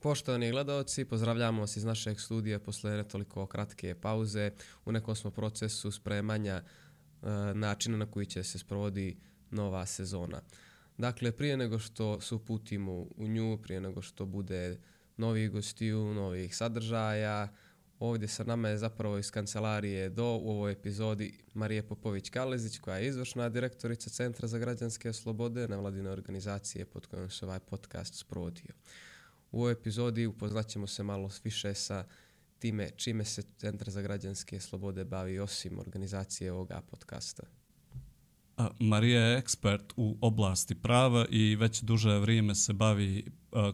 Poštovani gledalci, pozdravljamo vas iz našeg studija posle netoliko kratke pauze. U nekom smo procesu spremanja e, načina na koji će se sprovodi nova sezona. Dakle, prije nego što se uputimo u nju, prije nego što bude novih gostiju, novih sadržaja, ovdje sa nama je zapravo iz kancelarije do u ovoj epizodi Marije Popović-Kalezić, koja je izvršna direktorica Centra za građanske slobode, nevladine organizacije pod kojom se ovaj podcast sprovodio. U ovoj epizodi upoznaćemo se malo više sa time čime se Centar za građanske slobode bavi osim organizacije ovoga podcasta. Marija je ekspert u oblasti prava i već duže vrijeme se bavi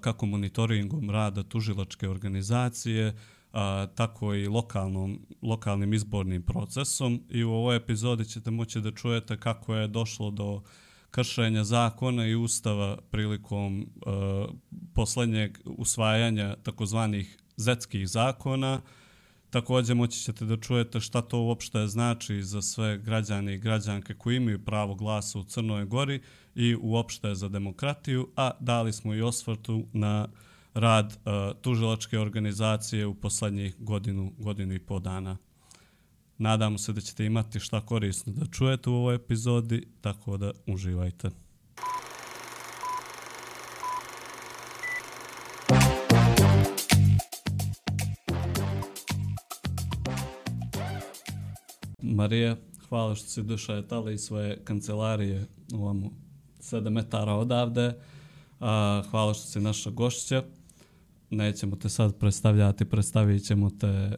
kako monitoringom rada tužilačke organizacije, tako i lokalnom, lokalnim izbornim procesom. I u ovoj epizodi ćete moći da čujete kako je došlo do kršenja zakona i ustava prilikom e, posljednjeg usvajanja takozvanih zetskih zakona. Također moći ćete da čujete šta to uopšte znači za sve građane i građanke koji imaju pravo glasa u Crnoj Gori i uopšte za demokratiju, a dali smo i osvrtu na rad uh, tužilačke organizacije u poslednjih godinu, godinu i po dana. Nadamo se da ćete imati šta korisno da čujete u ovoj epizodi, tako da uživajte. Marija, hvala što si došla iz svoje kancelarije ovamo 7 metara odavde. Hvala što si naša gošća nećemo te sad predstavljati, predstavit ćemo te e,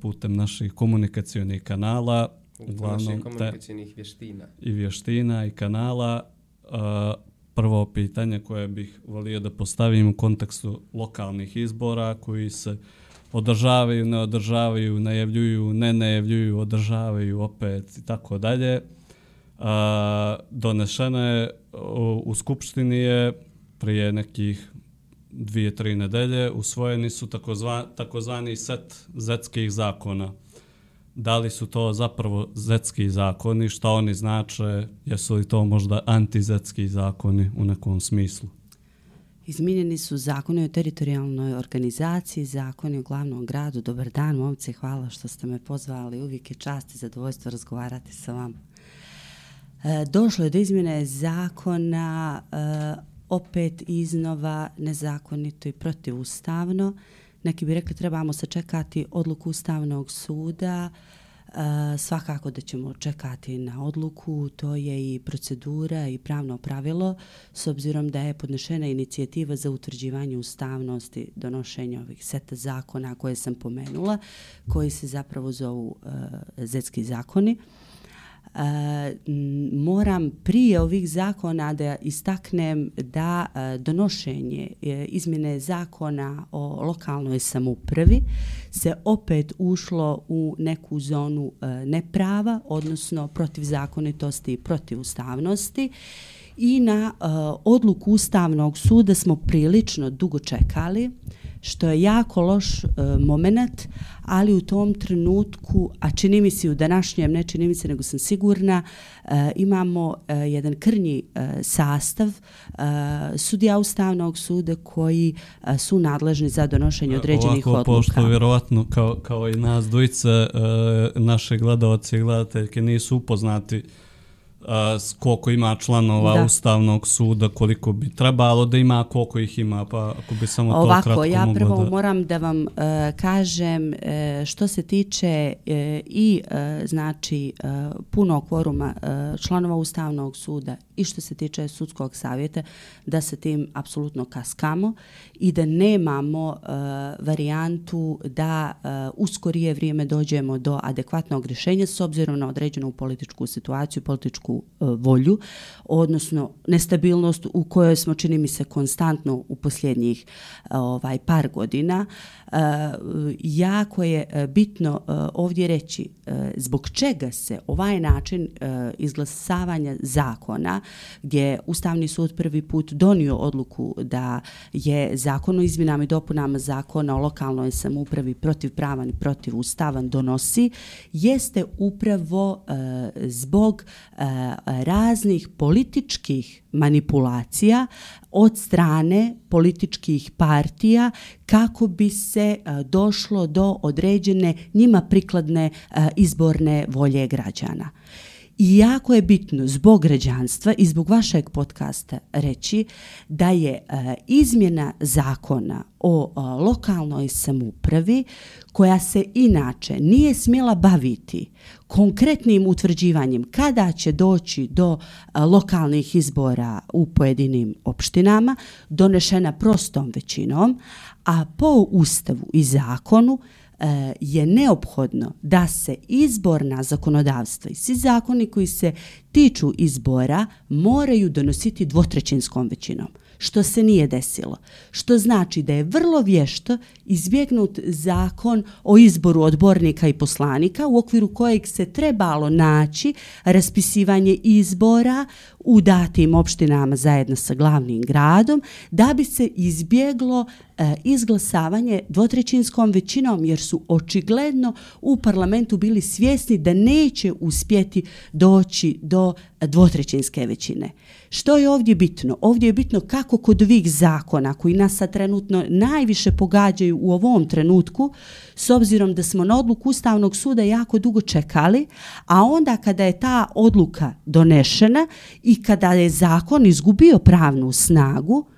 putem naših komunikacijonih kanala. Uglavnom, naših komunikacijonih vještina. I vještina i kanala. E, prvo pitanje koje bih volio da postavim u kontekstu lokalnih izbora koji se održavaju, ne održavaju, najavljuju, ne najavljuju, održavaju opet i tako dalje. E, donešeno je u Skupštini je prije nekih dvije, tri nedelje usvojeni su takozva, takozvani set zetskih zakona. Da li su to zapravo zetski zakoni, šta oni znače, jesu li to možda antizetski zakoni u nekom smislu? Izmijenjeni su zakoni o teritorijalnoj organizaciji, zakoni o glavnom gradu. Dobar dan, momci, hvala što ste me pozvali. Uvijek je čast i zadovoljstvo razgovarati sa vama. E, došlo je do izmjene zakona e, opet iznova nezakonito i protivustavno. Neki bi rekli trebamo sačekati odluku Ustavnog suda. E, svakako da ćemo čekati na odluku, to je i procedura i pravno pravilo, s obzirom da je podnešena inicijativa za utvrđivanje ustavnosti donošenja ovih seta zakona koje sam pomenula, koji se zapravo zovu e, zetski zakoni. E, Eh, moram prije ovih zakona da istaknem da eh, donošenje e, izmjene zakona o lokalnoj samupravi se opet ušlo u neku zonu neprava, odnosno protiv zakonitosti i protiv ustavnosti i na odluku Ustavnog suda smo prilično dugo čekali što je jako loš uh, moment, ali u tom trenutku, a čini mi se u današnjem, ne čini mi se, nego sam sigurna, uh, imamo uh, jedan krnji uh, sastav uh, sudija Ustavnog suda koji uh, su nadležni za donošenje određenih Ovako, odluka. Pošto vjerovatno kao, kao i nas dvojice, uh, naše gledalci i gledateljke nisu upoznati uh, koliko ima članova da. Ustavnog suda, koliko bi trebalo da ima, koliko ih ima, pa ako bi samo Ovako, to kratko ja prvo da... moram da vam uh, kažem uh, što se tiče uh, i uh, znači uh, puno kvoruma uh, članova Ustavnog suda i što se tiče sudskog savjeta, da se tim apsolutno kaskamo i da nemamo uh, varijantu da uh, uskorije vrijeme dođemo do adekvatnog rješenja s obzirom na određenu političku situaciju, političku E, volju, odnosno nestabilnost u kojoj smo, čini mi se, konstantno u posljednjih e, ovaj par godina. E, jako je bitno ovdje reći zbog čega se ovaj način izglasavanja zakona gdje Ustavni sud prvi put donio odluku da je zakon o izmjenama i dopunama zakona o lokalnoj samoupravi protiv pravan i protiv ustavan donosi, jeste upravo uh, zbog raznih političkih manipulacija od strane političkih partija kako bi se e, došlo do određene njima prikladne e, izborne volje građana. I jako je bitno zbog građanstva i zbog vašeg podcasta reći da je e, izmjena zakona o e, lokalnoj samupravi koja se inače nije smjela baviti konkretnim utvrđivanjem kada će doći do e, lokalnih izbora u pojedinim opštinama, donešena prostom većinom, a po ustavu i zakonu E, je neophodno da se izborna zakonodavstva i svi zakoni koji se tiču izbora moraju donositi dvotrećinskom većinom što se nije desilo. Što znači da je vrlo vješto izbjegnut zakon o izboru odbornika i poslanika u okviru kojeg se trebalo naći raspisivanje izbora u datim opštinama zajedno sa glavnim gradom da bi se izbjeglo E, izglasavanje dvotrećinskom većinom jer su očigledno u parlamentu bili svjesni da neće uspjeti doći do e, dvotrećinske većine. Što je ovdje bitno? Ovdje je bitno kako kod ovih zakona koji nas sad trenutno najviše pogađaju u ovom trenutku, s obzirom da smo na odluku Ustavnog suda jako dugo čekali, a onda kada je ta odluka donešena i kada je zakon izgubio pravnu snagu,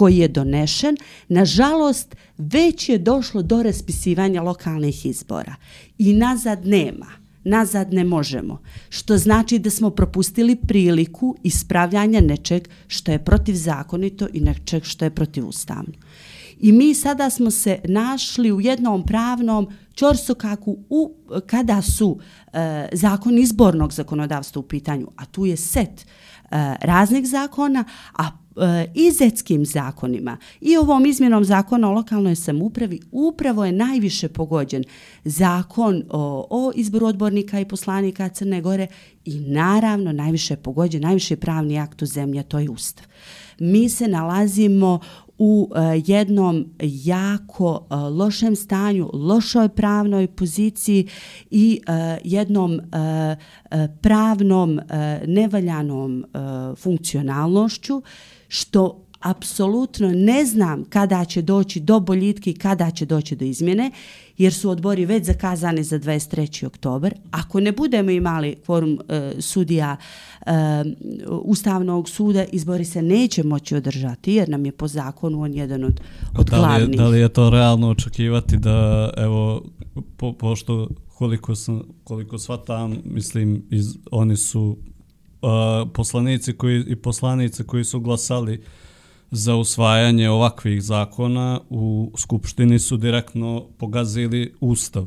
koji je donešen, nažalost, već je došlo do raspisivanja lokalnih izbora i nazad nema nazad ne možemo. Što znači da smo propustili priliku ispravljanja nečeg što je protivzakonito i nečeg što je protivustavno. I mi sada smo se našli u jednom pravnom čorsokaku u, kada su e, zakon izbornog zakonodavstva u pitanju, a tu je set E, raznih zakona, a e, i izetskim zakonima i ovom izmjenom zakona o lokalnoj samupravi upravo je najviše pogođen zakon o, o izboru odbornika i poslanika Crne Gore i naravno najviše pogođen, najviše pravni akt u zemlji, to je ustav. Mi se nalazimo u uh, jednom jako uh, lošem stanju, lošoj pravnoj poziciji i uh, jednom uh, pravnom uh, nevaljanom uh, funkcionalnošću što apsolutno ne znam kada će doći do boljitki, kada će doći do izmjene, jer su odbori već zakazani za 23. oktober. Ako ne budemo imali forum e, sudija e, Ustavnog suda, izbori se neće moći održati, jer nam je po zakonu on jedan od, od da glavnih. Je, da li je to realno očekivati da, evo, po, pošto koliko, sam, koliko shvatam, mislim, iz, oni su poslanici koji i poslanice koji su glasali za usvajanje ovakvih zakona u skupštini su direktno pogazili ustav.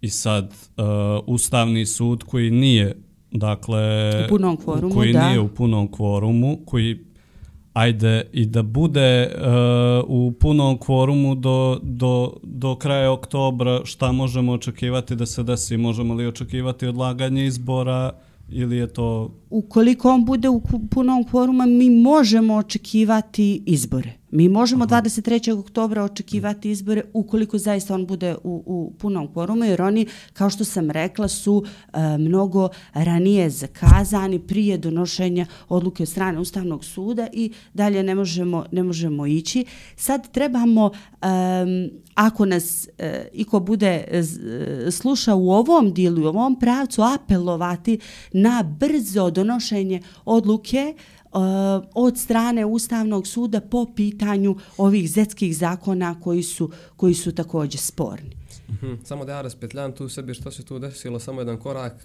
I sad uh, ustavni sud koji nije dakle u punom kvorumu, koji da. nije u punom kvorumu, koji ajde i da bude uh, u punom kvorumu do, do, do kraja oktobra, šta možemo očekivati da se desi? Možemo li očekivati odlaganje izbora ili je to ukoliko on bude u punom kvoruma, mi možemo očekivati izbore. Mi možemo Aha. 23. oktobra očekivati izbore ukoliko zaista on bude u, u punom kvorumu, jer oni, kao što sam rekla, su e, mnogo ranije zakazani prije donošenja odluke od strane Ustavnog suda i dalje ne možemo, ne možemo ići. Sad trebamo, e, ako nas e, iko bude e, slušao u ovom dijelu, u ovom pravcu, apelovati na brzo donošenje odluke eh, od strane Ustavnog suda po pitanju ovih zetskih zakona koji su, koji su također sporni. Mm -hmm. Samo da ja raspetljam tu sebi što se tu desilo, samo jedan korak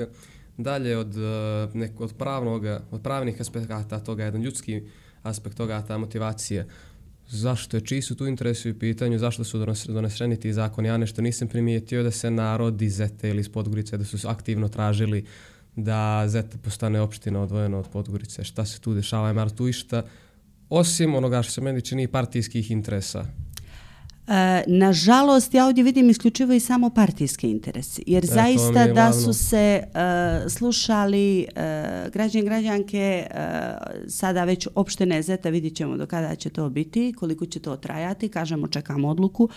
dalje od, eh, nek, od, pravnog, od pravnih aspekata toga, jedan ljudski aspekt toga, ta motivacija. Zašto je, čiji su tu interesi u pitanju, zašto su doneseni ti zakoni? Ja nešto nisam primijetio da se narod iz Zete ili iz Podgorice, da su aktivno tražili uh, da Zeta postane opština odvojena od Podgorice. Šta se tu dešava? Ima tu išta osim onoga što se meni čini partijskih interesa? E, nažalost, ja ovdje vidim isključivo i samo partijske interese. Jer e, zaista da su se uh, slušali uh, građani građanke uh, sada već opštene Zeta, vidit ćemo do kada će to biti, koliko će to trajati, kažemo čekamo odluku. Uh,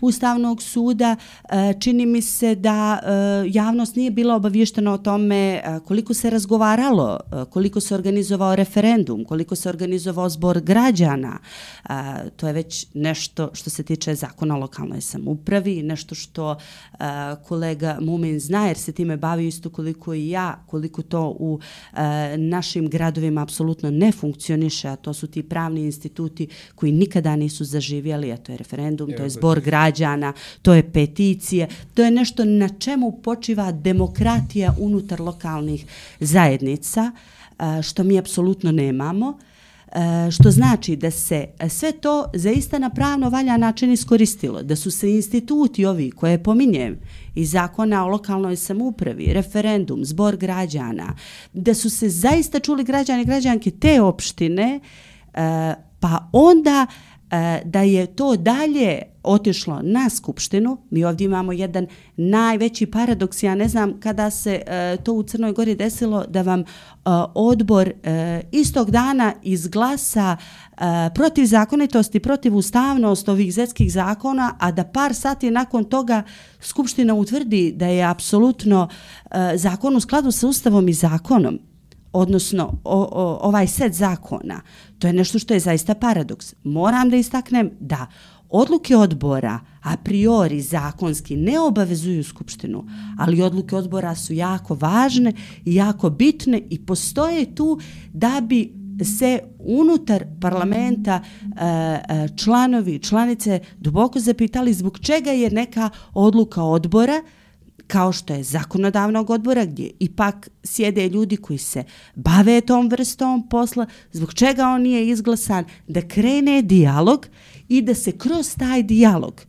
Ustavnog suda. E, čini mi se da e, javnost nije bila obavještena o tome e, koliko se razgovaralo, koliko se organizovao referendum, koliko se organizovao zbor građana. To je već nešto što se tiče zakona o lokalnoj samupravi, nešto što kolega Mumin zna jer se time bavi isto koliko i ja, koliko to u našim gradovima apsolutno ne funkcioniše, a to su ti pravni instituti koji nikada nisu zaživjeli, a to je referendum, to je zbor građana, to je peticije, to je nešto na čemu počiva demokratija unutar lokalnih zajednica, e, što mi apsolutno nemamo e, što znači da se e, sve to zaista na pravno valja način iskoristilo, da su se instituti ovi koje pominjem i zakona o lokalnoj samupravi, referendum, zbor građana, da su se zaista čuli građani i građanke te opštine, pa onda E, da je to dalje otišlo na skupštinu. Mi ovdje imamo jedan najveći paradoks. Ja ne znam kada se e, to u Crnoj Gori desilo da vam e, odbor e, istog dana izglasa e, protiv zakonitosti, protiv ustavnost ovih zetskih zakona, a da par sati nakon toga skupština utvrdi da je apsolutno e, zakon u skladu sa ustavom i zakonom odnosno o, o, ovaj set zakona, to je nešto što je zaista paradoks. Moram da istaknem da odluke odbora a priori zakonski ne obavezuju Skupštinu, ali odluke odbora su jako važne i jako bitne i postoje tu da bi se unutar parlamenta e, e, članovi i članice duboko zapitali zbog čega je neka odluka odbora kao što je zakonodavnog odbora gdje ipak sjede ljudi koji se bave tom vrstom posla, zbog čega on nije izglasan, da krene dijalog i da se kroz taj dijalog,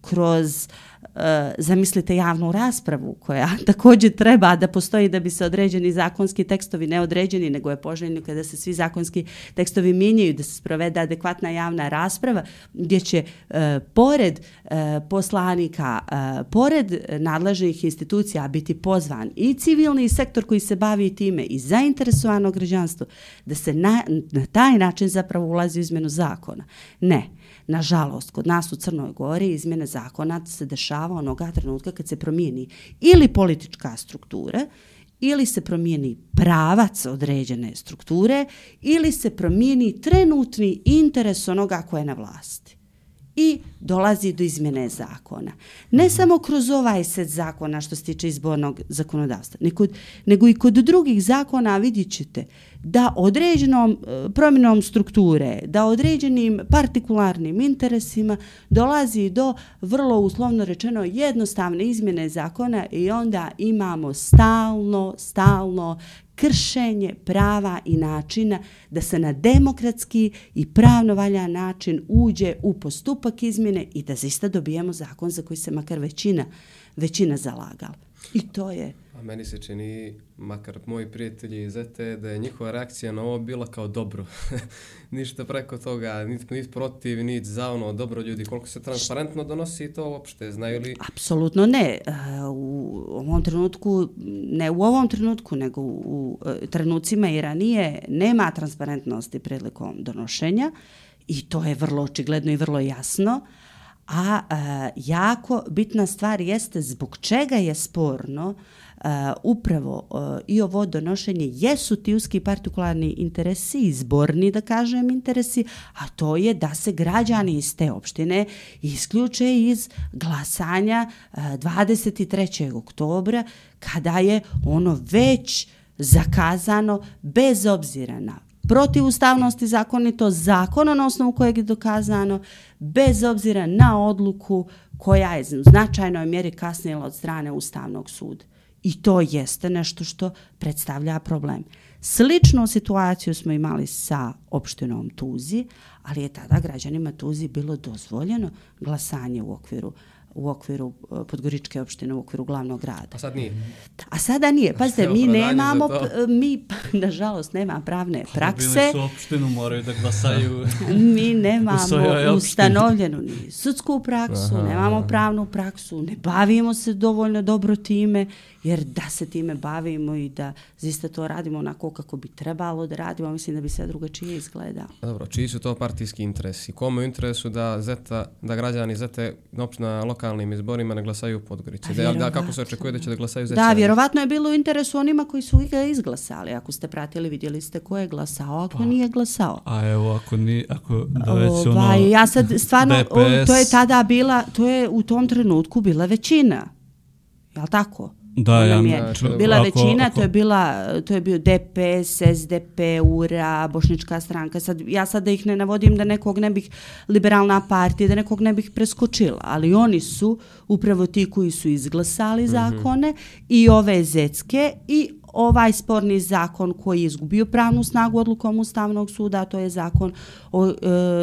kroz uh, E, zamislite javnu raspravu koja također treba da postoji da bi se određeni zakonski tekstovi ne određeni, nego je poželjno kada se svi zakonski tekstovi mijenjaju, da se sprovede adekvatna javna rasprava gdje će e, pored e, poslanika, e, pored nadležnih institucija biti pozvan i civilni sektor koji se bavi time i zainteresovano građanstvo, da se na, na taj način zapravo ulazi u izmenu zakona. Ne. Nažalost, kod nas u Crnoj Gori izmjene zakona se dešava onoga trenutka kad se promijeni ili politička struktura, ili se promijeni pravac određene strukture, ili se promijeni trenutni interes onoga koje je na vlasti i dolazi do izmjene zakona. Ne mhm. samo kroz ovaj set zakona što se tiče izbornog zakonodavstva, nego, nego i kod drugih zakona vidjet ćete da određenom e, promjenom strukture, da određenim partikularnim interesima dolazi do vrlo uslovno rečeno jednostavne izmjene zakona i onda imamo stalno, stalno kršenje prava i načina da se na demokratski i pravno valjan način uđe u postupak izmjene i da zaista dobijemo zakon za koji se makar većina, većina zalagala. I to je meni se čini, makar moji prijatelji iz ET, da je njihova reakcija na ovo bila kao dobro. Ništa preko toga, niti nit protiv, niti za ono dobro ljudi. Koliko se transparentno donosi to uopšte, znaju li? Apsolutno ne. Eh, u ovom trenutku, ne u ovom trenutku, nego u eh, trenucima i ranije, nema transparentnosti prilikom donošenja i to je vrlo očigledno i vrlo jasno. A, a e, jako bitna stvar jeste zbog čega je sporno uh, uh, upravo uh, i ovo donošenje jesu ti uski partikularni interesi, izborni da kažem interesi, a to je da se građani iz te opštine isključe iz glasanja eh, uh, 23. oktobra kada je ono već zakazano bez obzira na protivustavnosti zakonito, zakona na osnovu kojeg je dokazano, bez obzira na odluku koja je u značajnoj mjeri kasnila od strane Ustavnog suda. I to jeste nešto što predstavlja problem. Sličnu situaciju smo imali sa opštinom Tuzi, ali je tada građanima Tuzi bilo dozvoljeno glasanje u okviru u okviru e, Podgoričke opštine, u okviru glavnog grada. A sad nije? A sada nije. Pazite, mi nemamo, mi, nažalost, nema pravne prakse. Bili su opštinu, moraju da glasaju Mi nemamo ustanovljenu ni sudsku praksu, Aha. nemamo pravnu praksu, ne bavimo se dovoljno dobro time jer da se time bavimo i da zaista to radimo onako kako bi trebalo da radimo, mislim da bi sve drugačije izgledalo. Dobro, čiji su to partijski interesi? Komu je interesu da zeta, da građani zete na lokalnim izborima ne glasaju u Podgorici? Da, da, kako se očekuje da će da glasaju zeta? Da, vjerovatno je bilo u interesu onima koji su ga izglasali. Ako ste pratili, vidjeli ste ko je glasao, ako pa, nije glasao. A evo, ako ni, ako da već ono... Ovaj, ja sad stvarno, DPS... to je tada bila, to je u tom trenutku bila većina. Jel tako? Da, ja je bila ako, većina, ako... to je bila to je bio DPS, SDP, URA, Bošnička stranka. Sad ja sad da ih ne navodim da nekog ne bih liberalna partija, da nekog ne bih preskočila, ali oni su upravo ti koji su izglasali mm -hmm. zakone i ove zetske i ovaj sporni zakon koji je izgubio pravnu snagu odlukom Ustavnog suda, to je zakon o e,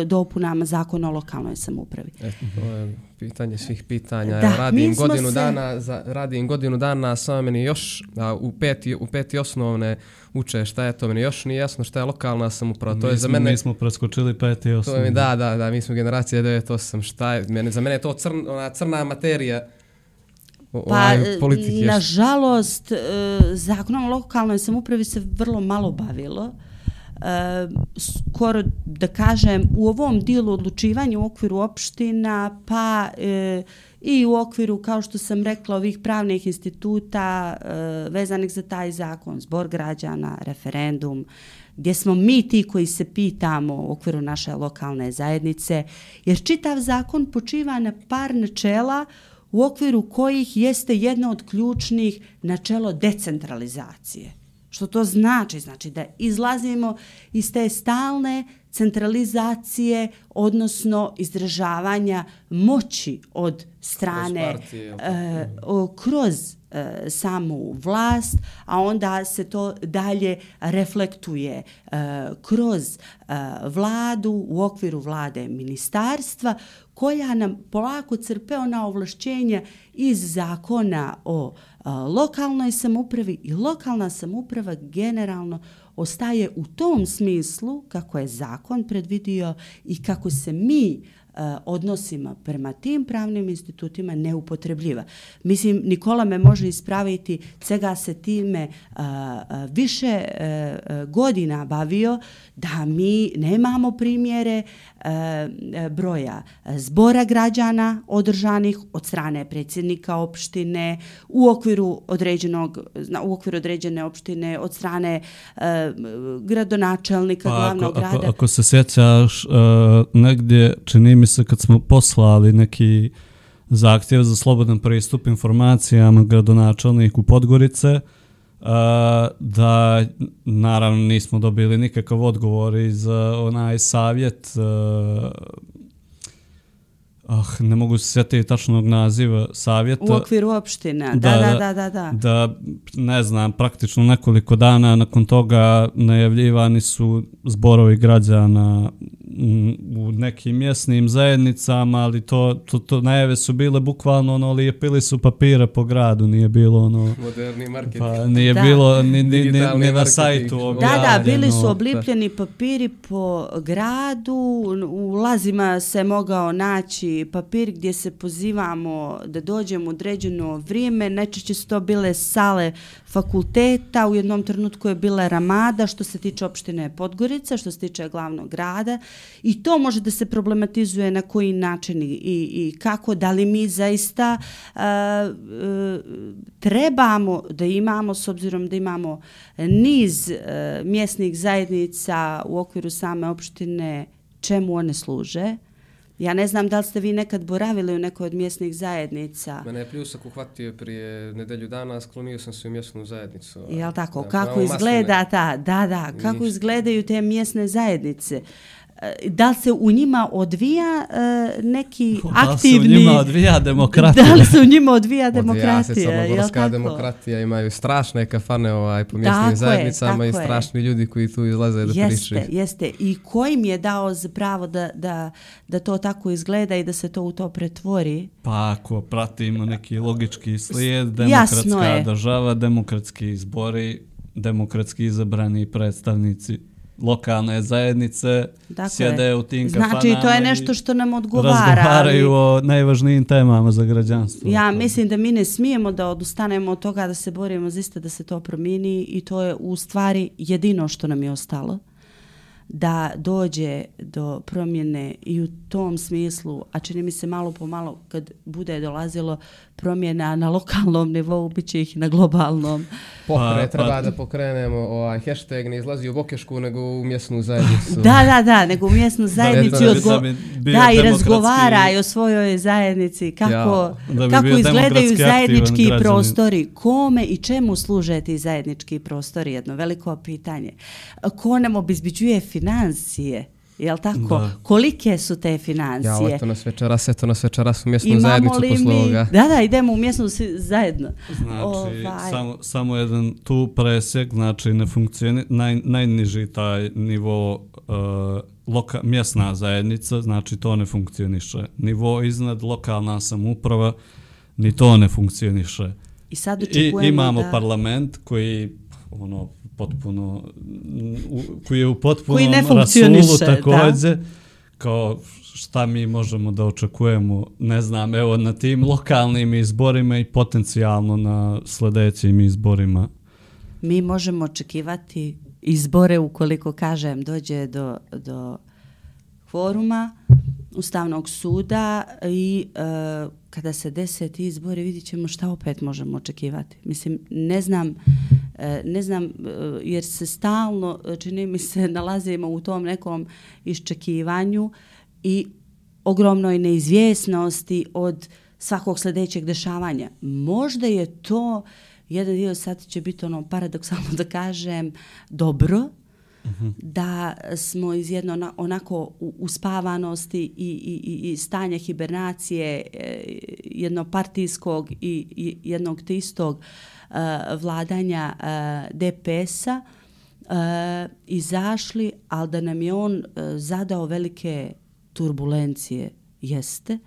dopunama zakona o lokalnoj samoupravi. E, to je pitanje svih pitanja. Da, radim godinu se... dana, za, radim godinu dana, samo meni još a, u, peti, u peti osnovne uče šta je to, meni još nije jasno šta je lokalna samouprava. To mi je za mene... Mi smo preskočili peti osnovne. To je, da, da, da, mi smo generacija 9-8, šta je, mene, za mene je to crn, ona crna materija pa, ovaj, politike. nažalost, e, zakonom o lokalnoj samoupravi se vrlo malo bavilo. E, skoro da kažem u ovom dijelu odlučivanja u okviru opština pa e, i u okviru kao što sam rekla ovih pravnih instituta e, vezanih za taj zakon zbor građana, referendum gdje smo mi ti koji se pitamo u okviru naše lokalne zajednice jer čitav zakon počiva na par načela u okviru kojih jeste jedno od ključnih načelo decentralizacije. Što to znači? Znači da izlazimo iz te stalne centralizacije, odnosno izdržavanja moći od strane kroz, partije, e, kroz e, samu vlast, a onda se to dalje reflektuje e, kroz e, vladu, u okviru vlade ministarstva, koja nam polako crpe ona ovlašćenja iz zakona o a, lokalnoj samupravi i lokalna samuprava generalno ostaje u tom smislu kako je zakon predvidio i kako se mi odnosima prema tim pravnim institutima neupotrebljiva. Mislim, Nikola me može ispraviti cega se time a, a, više a, godina bavio da mi nemamo primjere E, broja zbora građana održanih od strane predsjednika opštine u okviru određenog u okviru određene opštine od strane gradonačelnika pa, glavnog ako, grada. Ako, ako se sjećaš negdje čini mi se kad smo poslali neki zahtjev za slobodan pristup informacijama gradonačelniku Podgorice uh, da naravno nismo dobili nikakav odgovor iz uh, onaj savjet uh, Ah, ne mogu se sjetiti tačnog naziva savjeta. U okviru opština, da, da, da, da, da. Da, ne znam, praktično nekoliko dana nakon toga najavljivani su zborovi građana u nekim mjesnim zajednicama, ali to, to, to najave su bile bukvalno ono, lijepili su papire po gradu, nije bilo ono... Moderni marketing. Pa nije da. bilo ni, ni, ni, ni na sajtu objavljeno. Da, da, bili su oblipljeni papiri po gradu, u lazima se mogao naći papir gdje se pozivamo da dođemo u određeno vrijeme, najčešće su to bile sale fakulteta, u jednom trenutku je bila Ramada što se tiče opštine Podgorica, što se tiče glavnog grada. I to može da se problematizuje na koji način i, i kako, da li mi zaista uh, uh, trebamo da imamo, s obzirom da imamo niz uh, mjesnih zajednica u okviru same opštine, čemu one služe, Ja ne znam da li ste vi nekad boravili u nekoj od mjesnih zajednica. Mene je pljusak uhvatio prije nedelju dana, sklonio sam se u mjesnu zajednicu. Jel tako? Kako izgleda ta, da, da, kako Ništa. izgledaju te mjesne zajednice? Uh, da li se u njima odvija uh, neki da aktivni... Da li se u njima odvija demokratija? Da li se u njima odvija demokratija? Odvija se samogorska demokratija, imaju strašne kafane ovaj, po mjesnim zajednicama i strašni je. ljudi koji tu izlaze da jeste, pričaju. Jeste, jeste. I koji mi je dao pravo da, da, da to tako izgleda i da se to u to pretvori? Pa ako pratimo neki logički slijed, demokratska država, demokratski izbori, demokratski izabrani predstavnici lokalne zajednice Dakle, sjede u tim kafanama Znači, to je nešto što nam odgovara. razgovaraju ali- o najvažnijim temama za građanstvo. Ja mislim da mi ne smijemo da odustanemo od toga da se borimo za iste da se to promijeni i to je u stvari jedino što nam je ostalo da dođe do promjene i u tom smislu, a čini mi se malo po malo kad bude dolazilo promjena na lokalnom nivou, bit će ih na globalnom. Pokre, Pa- treba pa- da pokrenemo ovaj hashtag ne izlazi u Bokešku nego u mjesnu zajednicu. Da, da, da, nego u mjesnu zajednici da odgo... da bi da, i razgovaraj o svojoj zajednici, kako, Ja. Da bi kako izgledaju zajednički građanin. prostori, kome i čemu služe ti zajednički prostori, jedno veliko pitanje. Ko nam obizbiđuje financije? Jel tako? Da. Kolike su te Ja, financije? eto nas večeras, eto nas večeras u mjesnu Imamo zajednicu li posle mi... ovoga. Da, da, idemo u mjesnu zajedno. Znači, Ovaj. samo, samo jedan tu presjek, znači ne funkcioni, naj, najniži taj nivo uh, loka, mjesna zajednica, znači to ne funkcioniše. Nivo iznad lokalna samuprava, ni to ne funkcioniše. I sad I očekujemo imamo da... parlament koji ono potpuno u, koji je u ne rasulu funkcioniše, da. kao šta mi možemo da očekujemo ne znam evo na tim lokalnim izborima i potencijalno na sljedećim izborima mi možemo očekivati izbore ukoliko kažem dođe do, do kvoruma Ustavnog suda i e, kada se dese ti izbori vidit ćemo šta opet možemo očekivati. Mislim, ne znam, e, E, ne znam e, jer se stalno, e, čini mi se, nalazimo u tom nekom iščekivanju i ogromnoj neizvjesnosti od svakog sljedećeg dešavanja. Možda je to jedan dio sad će biti ono paradoksalno da kažem dobro, da smo iz jedno onako u- uspavanosti i, i, i- i stanja hibernacije e, jednopartijskog i, i jednog te istog e, vladanja e, DPS-a e, izašli, ali da nam je on e, zadao velike turbulencije, jeste.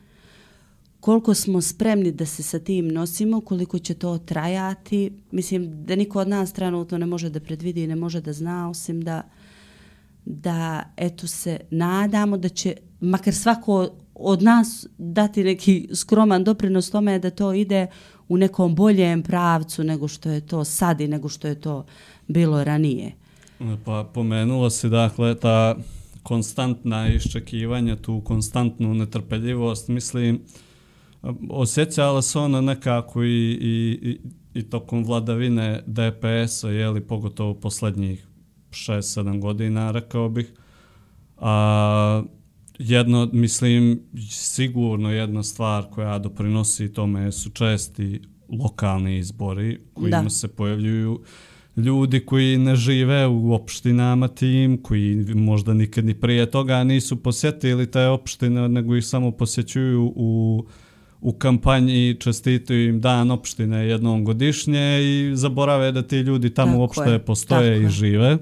Koliko smo spremni da se sa tim nosimo, koliko će to trajati, mislim da niko od nas trenutno ne može da predvidi i ne može da zna, osim da da eto se nadamo da će makar svako od nas dati neki skroman doprinos tome da to ide u nekom boljem pravcu nego što je to sad i nego što je to bilo ranije. Pa pomenula se dakle ta konstantna iščekivanja, tu konstantnu netrpeljivost, mislim, osjećala se ona nekako i, i, i, tokom vladavine DPS-a, jeli, pogotovo posljednjih 6-7 godina, rekao bih. A, jedno, mislim, sigurno jedna stvar koja doprinosi tome su česti lokalni izbori kojima Da. se pojavljuju ljudi koji ne žive u opštinama tim, koji možda nikad ni prije toga nisu posjetili te opštine, nego ih samo posjećuju u, u kampanji čestituju im dan opštine jednom godišnje i zaborave da ti ljudi tamo Tako uopšte je, postoje tako i žive.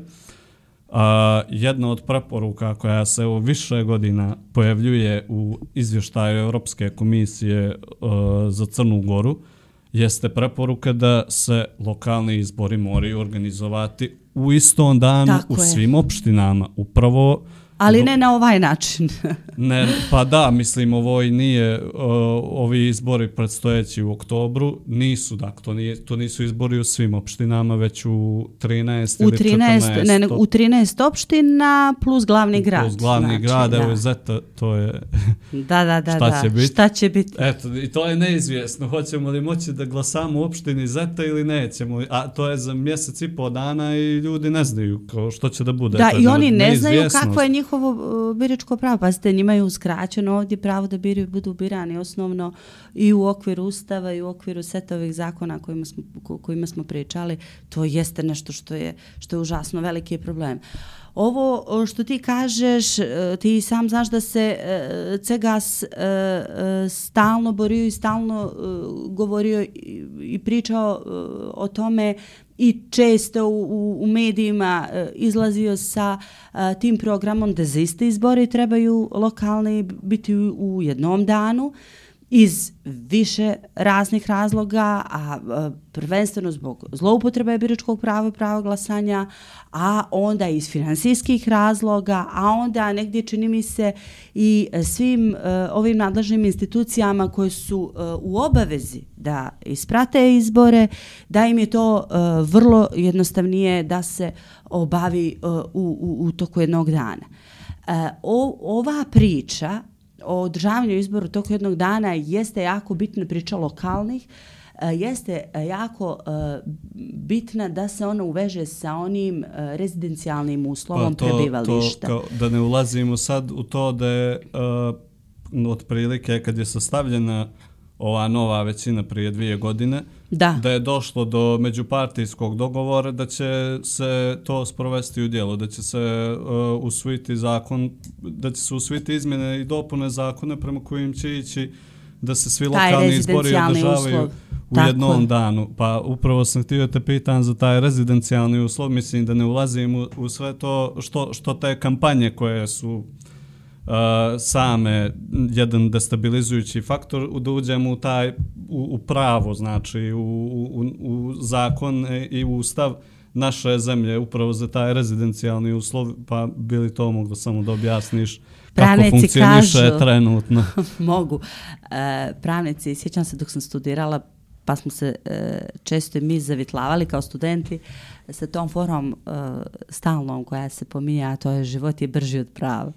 A, jedna od preporuka koja se evo više godina pojavljuje u izvještaju Europske komisije uh, za Crnu Goru jeste preporuka da se lokalni izbori moraju organizovati u istom danu Tako u je. svim opštinama. Upravo Ali ne na ovaj način. Ne, pa da, mislim, ovo i nije, uh, ovi izbori predstojeći u oktobru nisu, dakle, to, nije, to nisu izbori u svim opštinama, već u 13 u ili 13, 14. ne, nego u 13 opština plus glavni grad. Plus glavni znači, grad, da. evo Zeta, to je, Da, da, da. Šta da. će biti? Šta će biti? eto, i to je neizvjesno, hoćemo li moći da glasamo u opštini Zeta ili nećemo, a to je za mjesec i pol dana i ljudi ne znaju kao što će da bude. Da, i oni ne znaju kako je njihovo e, biračko pravo. Pazite, njima je uskraćeno ovdje pravo da biraju, budu birani osnovno i u okviru ustava i u okviru seta ovih zakona kojima smo, kojima smo pričali. To jeste nešto što je, što je užasno veliki problem. Ovo što ti kažeš, e, ti sam znaš da se e, Cegas stalno borio i stalno govorio i, pričao o tome i često u, u, u medijima e, izlazio sa a, tim programom da za iste izbore trebaju lokalni biti u, u jednom danu iz više raznih razloga, a prvenstveno zbog zloupotrebe biračkog prava i prava glasanja, a onda iz finansijskih razloga, a onda negdje čini mi se i svim e, ovim nadležnim institucijama koje su e, u obavezi da isprate izbore, da im je to e, vrlo jednostavnije da se obavi u, u, u toku jednog dana. O, ova priča o održavanju izboru toku jednog dana jeste jako bitna priča lokalnih, e, jeste jako e, bitna da se ona uveže sa onim e, rezidencijalnim uslovom pa to, prebivališta. To, kao, da ne ulazimo sad u to da je uh, otprilike kad je sastavljena ova nova većina prije dvije godine, da. da je došlo do međupartijskog dogovora da će se to sprovesti u dijelu, da će se uh, usvojiti zakon, da će se usvojiti izmjene i dopune zakona prema kojim će ići da se svi taj lokalni izbori održavaju uslov. u Tako. jednom danu. Pa upravo sam htio te pitan za taj rezidencijalni uslov, mislim da ne ulazim u, u sve to što, što te kampanje koje su same jedan destabilizujući faktor da uđemo u taj u, u pravo znači u, u, u zakon i u ustav naše zemlje upravo za taj rezidencijalni uslov pa bili to moglo samo da objasniš Pravnici kako funkcioniše kažu, trenutno? Mogu. E, pravnici sjećam se dok sam studirala pa smo se e, često i mi zavitlavali kao studenti sa tom forom e, stalnom koja se pominja, a to je život je brži od prava.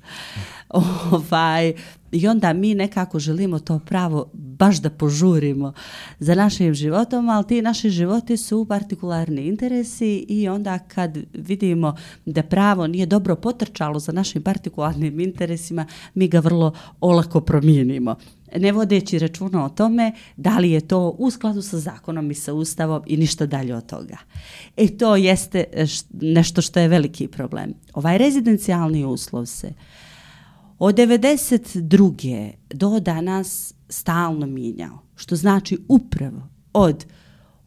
ovaj, I onda mi nekako želimo to pravo baš da požurimo za našim životom, ali ti naši životi su partikularni interesi i onda kad vidimo da pravo nije dobro potrčalo za našim partikularnim interesima, mi ga vrlo olako promijenimo ne vodeći računa o tome da li je to u skladu sa zakonom i sa ustavom i ništa dalje od toga. E to jeste e, nešto što je veliki problem. Ovaj rezidencijalni uslov se od 92. do danas stalno mijenjao, što znači upravo od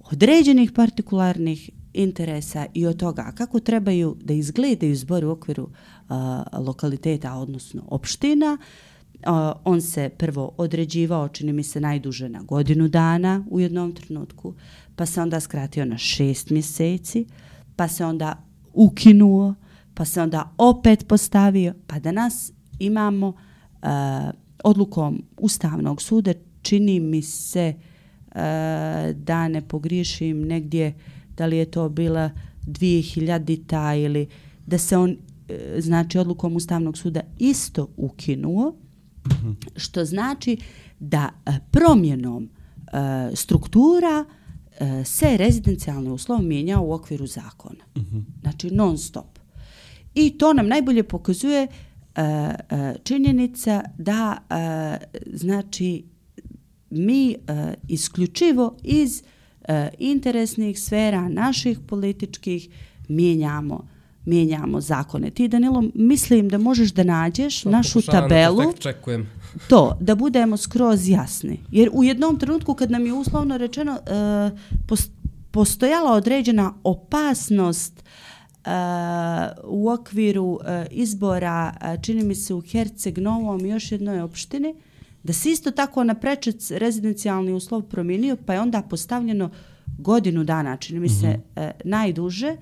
određenih partikularnih interesa i od toga kako trebaju da izgledaju zbori u okviru uh, lokaliteta, odnosno opština, on se prvo određivao, čini mi se, najduže na godinu dana u jednom trenutku, pa se onda skratio na šest mjeseci, pa se onda ukinuo, pa se onda opet postavio, pa danas imamo uh, odlukom Ustavnog suda, čini mi se uh, da ne pogriješim negdje, da li je to bila 2000-ta ili da se on, uh, znači, odlukom Ustavnog suda isto ukinuo, što znači da e, promjenom e, struktura e, se rezidencijalni uslov mijenja u okviru zakona. Znači non stop. I to nam najbolje pokazuje e, e, činjenica da znači mi isključivo iz interesnih sfera naših političkih mijenjamo mijenjamo zakone. Ti, Danilo, mislim da možeš da nađeš to, našu tabelu. To, da budemo skroz jasni. Jer u jednom trenutku kad nam je uslovno rečeno uh, postojala određena opasnost uh, u okviru uh, izbora, uh, čini mi se u Herceg Novom i još jednoj opštini, da se isto tako na prečec rezidencijalni uslov promijenio, pa je onda postavljeno godinu dana, čini mi se uh, najduže, uh,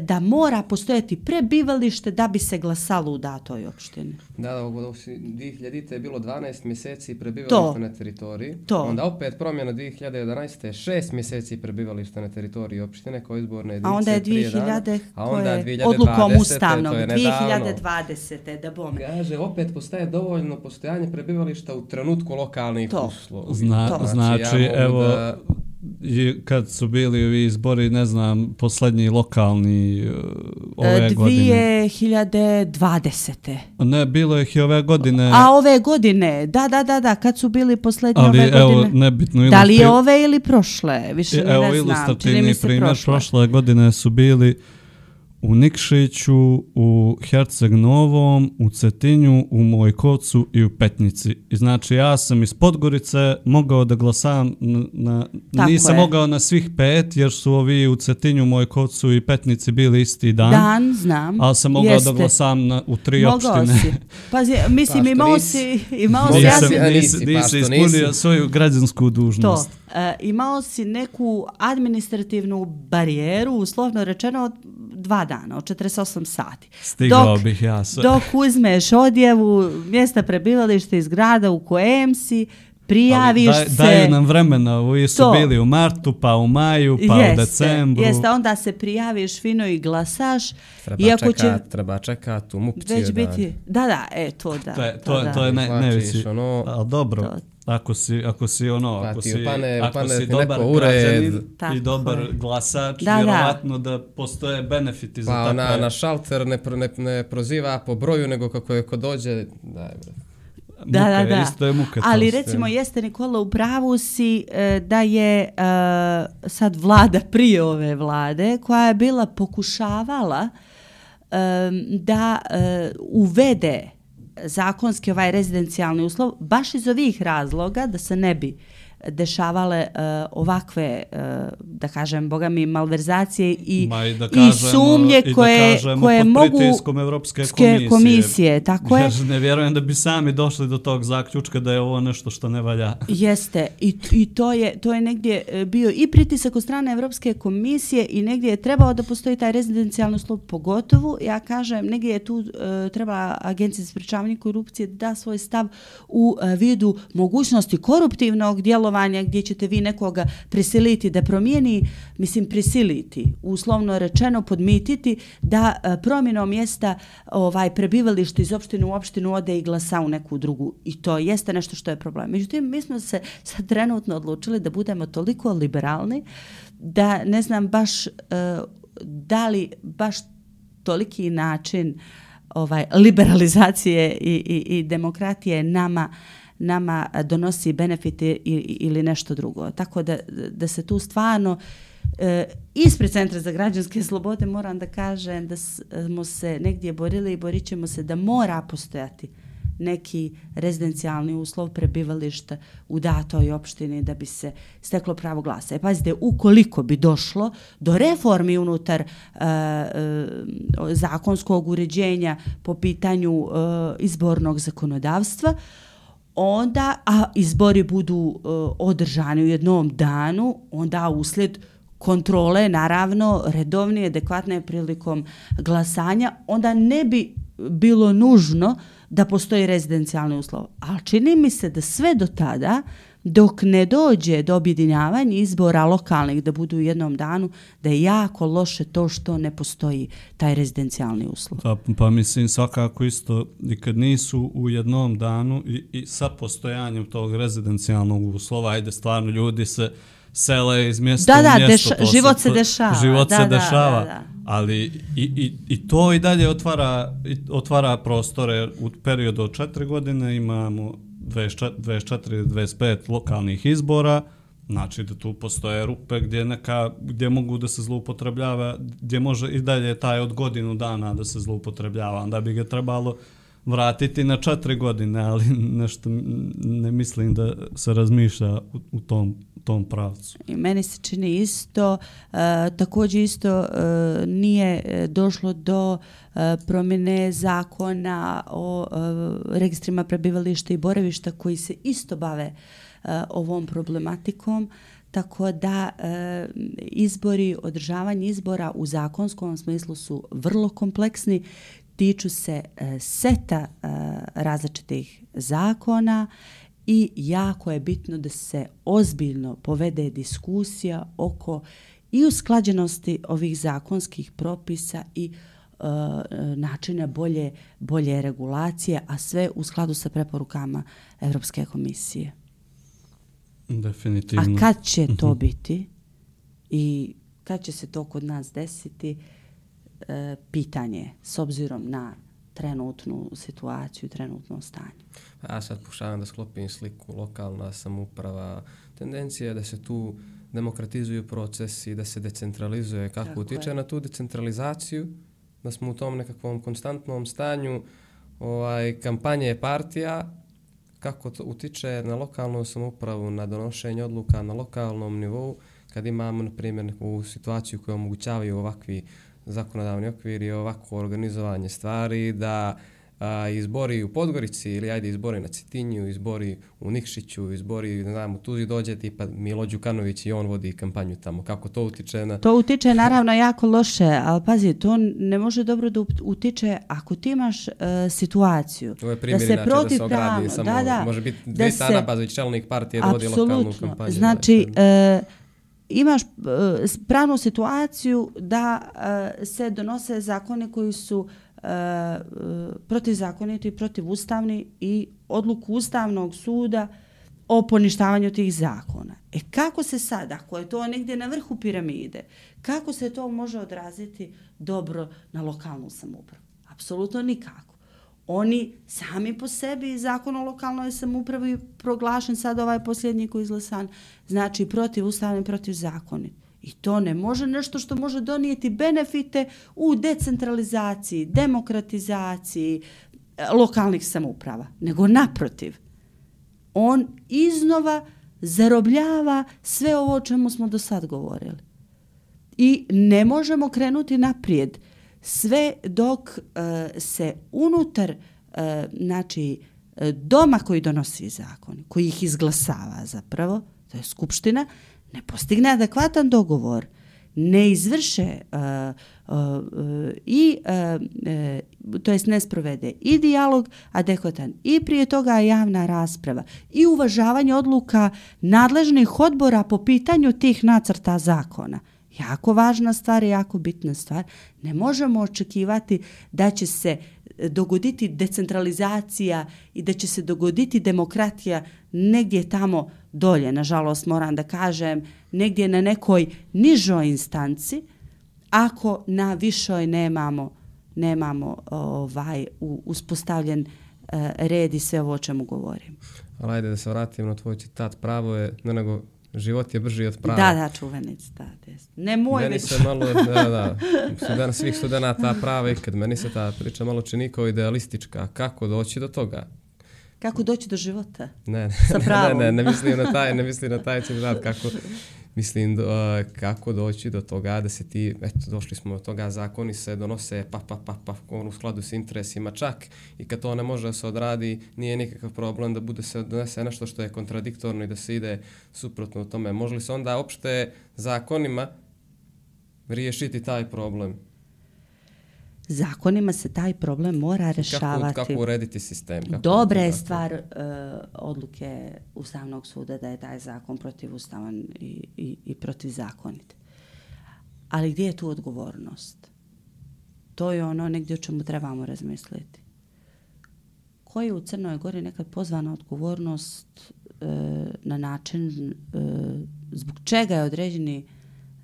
da mora postojati prebivalište da bi se glasalo u datoj opštini. Da, da, ovo 2000. je bilo 12 mjeseci prebivalište na teritoriji. To. Onda opet promjena 2011. 6 mjeseci prebivalište na teritoriji opštine kao izborne jedinice. A onda je 2000. A onda je 2020. odlukom ustavnog. 2020. da bom. Kaže, opet postaje dovoljno postojanje prebivališta u trenutku lokalnih uslova. Zna, znači, znači ja evo, da kad su bili ovi izbori, ne znam, poslednji lokalni uh, ove 2020. godine? 2020. Ne, bilo ih i ove godine. A ove godine, da, da, da, da, kad su bili poslednji Ali, ove evo, godine. nebitno. Da li je ove ili prošle? Više evo, ne znam. Evo, ilustrativni primjer, prošle. prošle godine su bili u Nikšiću, u Herceg Novom, u Cetinju, u Mojkovcu i u Petnici. I znači ja sam iz Podgorice mogao da glasam na, na Tako nisam je. mogao na svih pet jer su ovi u Cetinju, Mojkovcu i Petnici bili isti dan. Dan, znam. Ali sam mogao Jeste. da glasam na, u tri Mogao opštine. si. Pazi, mislim, Pa imao nisi? si, imao si, Mogao ja Nisam, si, sam, a nisi, nisi, pa nisi ispunio nisi? svoju građansku dužnost. to. E, imao si neku administrativnu barijeru, uslovno rečeno, od dva dana, od 48 sati. Stigao Dok- bih ja sve. Dok uzmeš odjevu, mjesta prebivališta iz grada u kojem si, prijaviš Ali daj, se... Daju nam vremena, ovi su To. bili u martu, pa u maju, pa u decembru. Jeste, onda se prijaviš fino i glasaš. Treba Iako čekat, će treba čekat u mupciju već da... biti... Da, da, e, to da. To je, to, da. to je ne, najveći. ono- Ali dobro, To. Ako si, ako si ono, Pa ako si, upane- ako upane si dobar neko ured. građanin Tako i dobar je. glasač, Da, da. vjerovatno da postoje benefiti za Pa takve... na, na šalter ne, pro- ne, ne proziva po broju, nego kako je ko dođe, daj bre. Da, da, muke, da. Isto je muke to. Ali recimo jeste Nikola u pravu si e, da je e, sad vlada prije ove vlade koja je bila pokušavala e, da e, uvede zakonski ovaj rezidencijalni uslov baš iz ovih razloga da se ne bi dešavale e, ovakve e, da kažem boga mi malverzacije i, Ma i da i kažemo, sumnje i da koje, kažemo koje pod mogu Evropske ske- komisije. komisije tako je Jer ne vjerujem da bi sami došli do tog zaključka da je ovo nešto što ne valja. Jeste i, i to je to je negdje e, bio i pritisak od strane Evropske komisije i negdje je trebao da postoji taj rezidencijalni uslov pogotovo ja kažem negdje je tu e, treba agencija za sprečavanje korupcije da da svoj stav u e, vidu mogućnosti koruptivnog djelovanja gdje ćete vi nekoga prisiliti da promijeni mislim prisiliti uslovno rečeno podmititi da e, promjenom mjesta ovaj prebivalište iz opštine u opštinu ode i glasa u neku drugu i to jeste nešto što je problem. Međutim, mi smo se sad trenutno odlučili da budemo toliko liberalni da ne znam baš e, da li baš toliki način ovaj liberalizacije i, i, i demokratije nama nama donosi benefite ili nešto drugo. Tako da, da se tu stvarno e, ispred Centra za građanske slobode moram da kažem da e, smo se negdje borili i borit ćemo se da mora postojati neki rezidencijalni uslov prebivališta u datoj opštini da bi se steklo pravo glasa. E, pazite, ukoliko bi došlo do reformi unutar uh, uh, zakonskog uređenja po pitanju uh, izbornog zakonodavstva, onda, a izbori budu uh, održani u jednom danu, onda uslijed kontrole, naravno, redovnije, adekvatne prilikom glasanja, onda ne bi bilo nužno da postoji rezidencijalni uslov. Ali čini mi se da sve do tada, dok ne dođe do objedinjavanja izbora lokalnih da budu u jednom danu, da je jako loše to što ne postoji taj rezidencijalni uslov. Pa, pa mislim svakako isto i kad nisu u jednom danu i, i sa postojanjem tog rezidencijalnog uslova, ajde stvarno ljudi se sele iz mjesta Da, u da, mjesto. deša- to život se dešava, Život da, se da, dešava, da, da. ali i, i, i to i dalje otvara, otvara prostore. U periodu od četiri godine imamo 24, 24 25 lokalnih izbora, Znači da tu postoje rupe gdje, neka, gdje mogu da se zloupotrebljava, gdje može i dalje taj od godinu dana da se zloupotrebljava. Onda bi ga trebalo vratiti na četiri godine, ali nešto ne mislim da se razmišlja u, u tom, tom pravcu. I meni se čini isto, e, također isto e, nije e, došlo do e, promjene zakona o e, registrima prebivališta i boravišta koji se isto bave e, ovom problematikom. Tako da e, izbori, održavanje izbora u zakonskom smislu su vrlo kompleksni, tiču se e, seta e, različitih zakona i jako je bitno da se ozbiljno povede diskusija oko i usklađenosti ovih zakonskih propisa i e, načina bolje, bolje regulacije, a sve u skladu sa preporukama Europske komisije. Definitivno. A kad će to biti i kad će se to kod nas desiti, e, pitanje je, s obzirom na trenutnu situaciju, trenutno stanje. Ja sad pokušavam da sklopim sliku lokalna samuprava. Tendencija je da se tu demokratizuju procesi, da se decentralizuje. Kako Tako utiče je. na tu decentralizaciju da smo u tom nekakvom konstantnom stanju ovaj, kampanje partija, kako to utiče na lokalnu samoupravu, na donošenje odluka na lokalnom nivou, kad imamo, na primjer, neku situaciju koju omogućavaju ovakvi zakonodavni okvir i ovako organizovanje stvari, da a, izbori u Podgorici ili ajde izbori na Citinju, izbori u Nikšiću, izbori, ne znam, u Tuzi dođe tipa Milo Đukanović i on vodi kampanju tamo. Kako to utiče na... To utiče naravno jako loše, ali pazi, to ne može dobro da utiče ako ti imaš uh, situaciju Ovo je primjer da se protiv da se ogradi, samo, da, da, može biti dve se, Bazović, čelnik partije, da vodi lokalnu kampanju. Znači, znači uh, imaš e, pravnu situaciju da e, se donose zakone koji su e, protivzakoniti, protivustavni i odluku Ustavnog suda o poništavanju tih zakona. E kako se sada, ako je to negdje na vrhu piramide, kako se to može odraziti dobro na lokalnu samoupravu? Apsolutno nikako. Oni sami po sebi, zakon o lokalnoj samoupravi proglašen sad ovaj posljednji koji izglasan, znači protiv ustavne, protiv zakonit. I to ne može nešto što može donijeti benefite u decentralizaciji, demokratizaciji e, lokalnih samouprava, nego naprotiv. On iznova zarobljava sve ovo o čemu smo do sad govorili. I ne možemo krenuti naprijed sve dok uh, se unutar uh, znači, e, doma koji donosi zakon, koji ih izglasava zapravo, to je skupština, ne postigne adekvatan dogovor, ne izvrše uh, uh, uh, i uh, to jest ne sprovede i dijalog adekvatan i prije toga javna rasprava i uvažavanje odluka nadležnih odbora po pitanju tih nacrta zakona. Jako važna stvar i jako bitna stvar. Ne možemo očekivati da će se e, dogoditi decentralizacija i da će se dogoditi demokratija negdje tamo dolje, nažalost moram da kažem, negdje na nekoj nižoj instanci, ako na višoj nemamo nemamo ovaj uspostavljen e, red i sve ovo o čemu govorim. Ali ajde da se vratim na tvoj citat. Pravo je, ne nego život je brži od prava. Da, da, čuveni citat. Ne moj meni se malo, da, da, student, svih studenta prava i kad meni se ta priča malo čini kao idealistička. Kako doći do toga? Kako doći do života? Ne, Sa pravom. ne, ne, ne mislim na taj, ne mislim na taj citat kako mislim do, kako doći do toga da se ti, eto, došli smo do toga, zakoni se donose pa, pa, pa, pa, on u skladu s interesima čak i kad to ne može da se odradi, nije nikakav problem da bude se donese nešto što je kontradiktorno i da se ide suprotno tome. Može li se onda opšte zakonima riješiti taj problem? Zakonima se taj problem mora rešavati. Kako, kako urediti sistem? Kako Dobra je stvar uh, odluke Ustavnog suda da je taj zakon protivustavan i, i, i protivzakonit. Ali gdje je tu odgovornost? To je ono negdje o čemu trebamo razmisliti. Ko je u Crnoj Gori nekad pozvana odgovornost uh, na način uh, zbog čega je određeni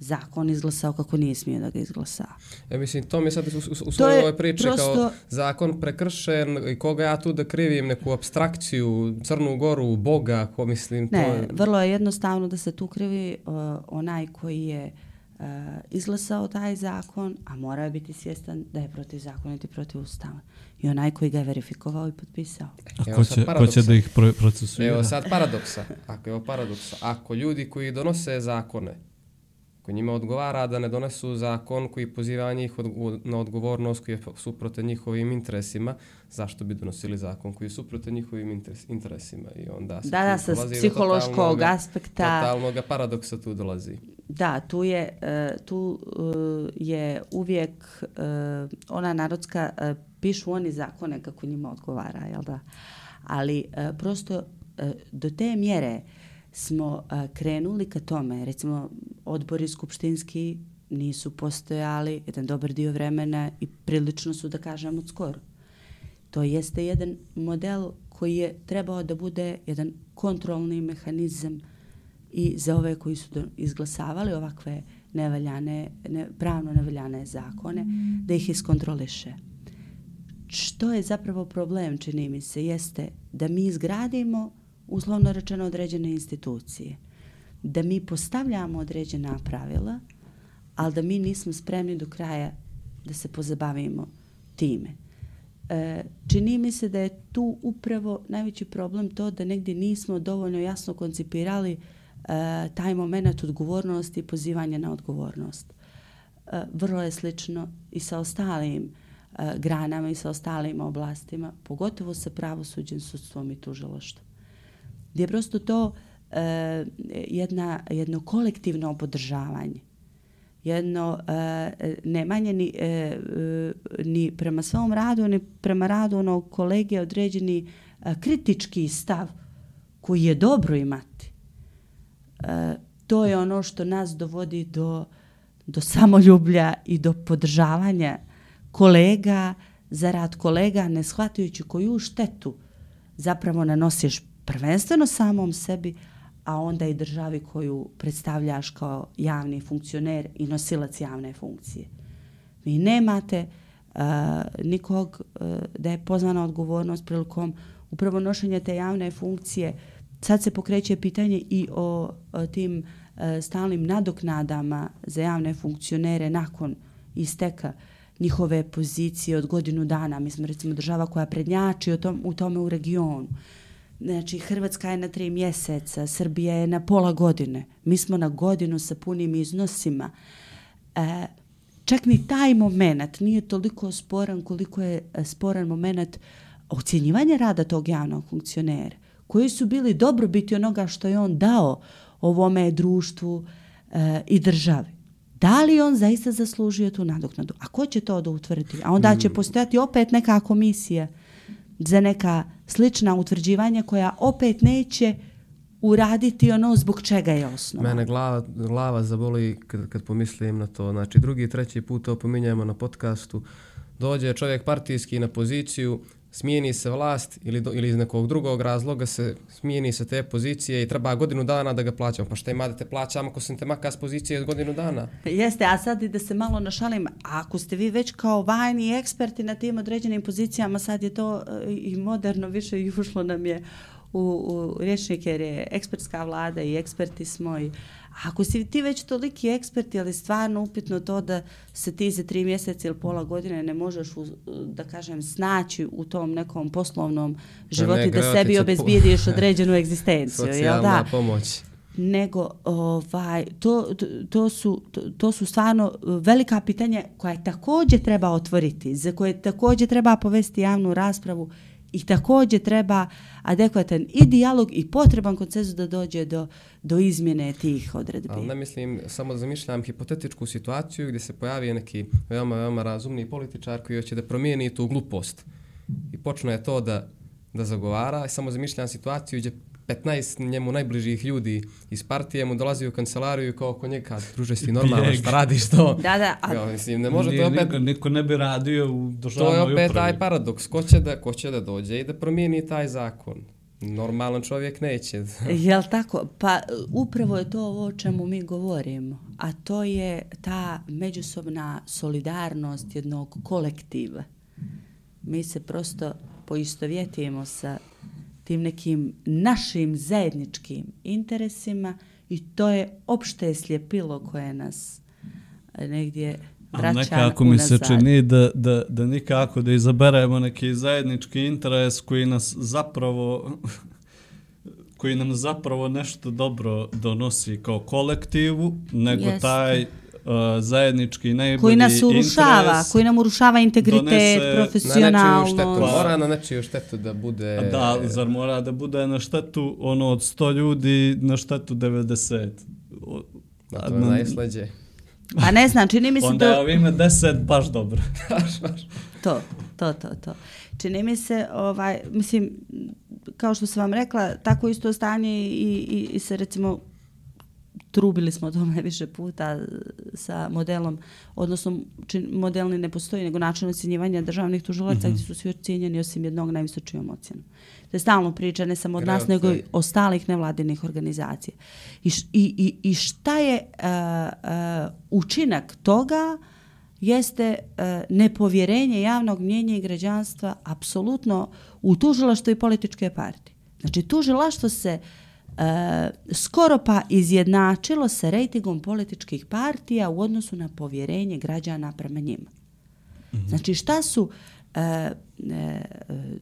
zakon izglasao kako nije smio da ga izglasa. Ja mislim, to mi sad u, u, u svojoj ovoj priči prosto... kao zakon prekršen i koga ja tu da krivim neku abstrakciju, Crnu Goru, Boga, ko mislim ne, to... Ne, vrlo je jednostavno da se tu krivi uh, onaj koji je uh, izglasao taj zakon, a mora biti svjestan da je protiv zakona i protiv ustava. I onaj koji ga je verifikovao i potpisao. A ko će, ko će da ih procesuira? Evo sad paradoksa. Ako je paradoksa. Ako ljudi koji donose zakone, Ako njima odgovara da ne donesu zakon koji poziva njih od, na odgovornost koji je suprote njihovim interesima, zašto bi donosili zakon koji je suprote njihovim interes, interesima? I onda se da, da, sa psihološkog aspekta. Totalnog paradoksa tu dolazi. Da, tu je, uh, tu uh, je uvijek uh, ona narodska, pišu oni zakone kako njima odgovara, jel da? Ali prosto do te mjere uh, smo a, krenuli ka tome, recimo odbori skupštinski nisu postojali jedan dobar dio vremena i prilično su da kažem od skoro. To jeste jedan model koji je trebao da bude jedan kontrolni mehanizam i za ove koji su izglasavali ovakve nevaljane, ne, pravno nevaljane zakone, da ih iskontroliše. Što je zapravo problem, čini mi se, jeste da mi izgradimo uslovno rečeno određene institucije. Da mi postavljamo određena pravila, ali da mi nismo spremni do kraja da se pozabavimo time. E, čini mi se da je tu upravo najveći problem to da negdje nismo dovoljno jasno koncipirali e, taj moment odgovornosti i pozivanja na odgovornost. E, vrlo je slično i sa ostalim e, granama i sa ostalim oblastima, pogotovo sa pravosuđem, sudstvom i tužiloštvom. Gdje je prosto to e, jedna, jedno kolektivno podržavanje jedno e, nemanje ni, e, e, ni prema svom radu, ni prema radu onog kolege određeni e, kritički stav koji je dobro imati. E, to je ono što nas dovodi do, do samoljublja i do podržavanja kolega za rad kolega, ne shvatajući koju štetu zapravo nanosiš prvenstveno samom sebi, a onda i državi koju predstavljaš kao javni funkcioner i nosilac javne funkcije. Vi nemate uh, nikog uh, da je pozvana odgovornost prilikom upravo nošenja te javne funkcije. Sad se pokreće pitanje i o, o tim uh, stalnim nadoknadama za javne funkcionere nakon isteka njihove pozicije od godinu dana. Mi smo recimo država koja prednjači o tom, u tome u regionu. Uh, Znači, Hrvatska je na tri mjeseca, Srbija je na pola godine. Mi smo na godinu sa punim iznosima. E, čak ni taj moment nije toliko sporan koliko je e, sporan moment ocjenjivanja rada tog javnog funkcionera. Koji su bili dobro biti onoga što je on dao ovome društvu e, i državi. Da li on zaista zaslužio tu nadoknadu? A ko će to da utvrdi? A onda će mm. postojati opet neka komisija za neka slična utvrđivanja koja opet neće uraditi ono zbog čega je osnova. Mene glava, glava zaboli kad, kad pomislim na to. Znači, drugi i treći put to pominjamo na podcastu. Dođe čovjek partijski na poziciju, smijeni se vlast ili, do, ili iz nekog drugog razloga se smijeni se te pozicije i treba godinu dana da ga plaćamo. Pa šta ima da te plaćamo ako sam te maka s pozicije od godinu dana? Jeste, a sad i da se malo našalim, ako ste vi već kao vajni eksperti na tim određenim pozicijama, sad je to eh, i moderno više i ušlo nam je u, u rječnike jer je ekspertska vlada i eksperti smo i ako si ti već toliki eksperti, ali stvarno upitno to da se ti za tri mjeseca ili pola godine ne možeš, u, da kažem, snaći u tom nekom poslovnom životu da sebi obezbijediš određenu egzistenciju. Socijalna da? pomoć. Nego, ovaj, to, to, to, su, to, to su stvarno velika pitanja koja također treba otvoriti, za koje također treba povesti javnu raspravu i također treba adekvatan i dijalog i potreban koncezu da dođe do, do izmjene tih odredbi. Ali ne mislim, samo zamišljam hipotetičku situaciju gdje se pojavi neki veoma, veoma razumni političar koji hoće da promijeni tu glupost. I počne to da, da zagovara. Samo zamišljam situaciju gdje 15 njemu najbližih ljudi iz partije mu dolazi u kancelariju i kao oko njega, druže si normalno, šta radiš to? Da, da. A... Ja, mislim, ne može to opet... Niko, niko ne bi radio u državnoj upravi. To je opet taj paradoks. Ko će, da, ko će da dođe i da promijeni taj zakon? Normalan čovjek neće. Jel tako? Pa upravo je to ovo o čemu mi govorimo. A to je ta međusobna solidarnost jednog kolektiva. Mi se prosto poistovjetimo sa tim nekim našim zajedničkim interesima i to je opšte sljepilo koje nas negdje vraća unazad. nekako mi se čini da, da, da nikako da izaberemo neki zajednički interes koji nas zapravo koji nam zapravo nešto dobro donosi kao kolektivu, nego Jeste. taj uh, zajednički najbolji koji nas urušava, koji nam urušava integritet, profesionalnost. Na štetu, mora na nečiju štetu da bude... Da, zar mora da bude na štetu ono od 100 ljudi na štetu 90? Da, to je najslađe. A ne znam, čini mi se Onda da... Onda je ovime 10 baš dobro. to, to, to, to. Čini mi se, ovaj, mislim, kao što sam vam rekla, tako isto stanje i, i, i se recimo trubili smo o tome više puta sa modelom, odnosno čin, modelni ne postoji, nego način ocjenjivanja državnih tužilaca mm -hmm. gdje su svi ocjenjeni osim jednog najvisočijom ocjenom. To je stalno priča ne samo od nas, nego i ostalih nevladinih organizacija. I, i, i, i šta je uh, uh, učinak toga jeste uh, nepovjerenje javnog mnjenja i građanstva apsolutno u tužilaštvo i političke partije. Znači, tužilaštvo se uh, e, skoro pa izjednačilo se rejtingom političkih partija u odnosu na povjerenje građana prema njima. Znači šta su e, e,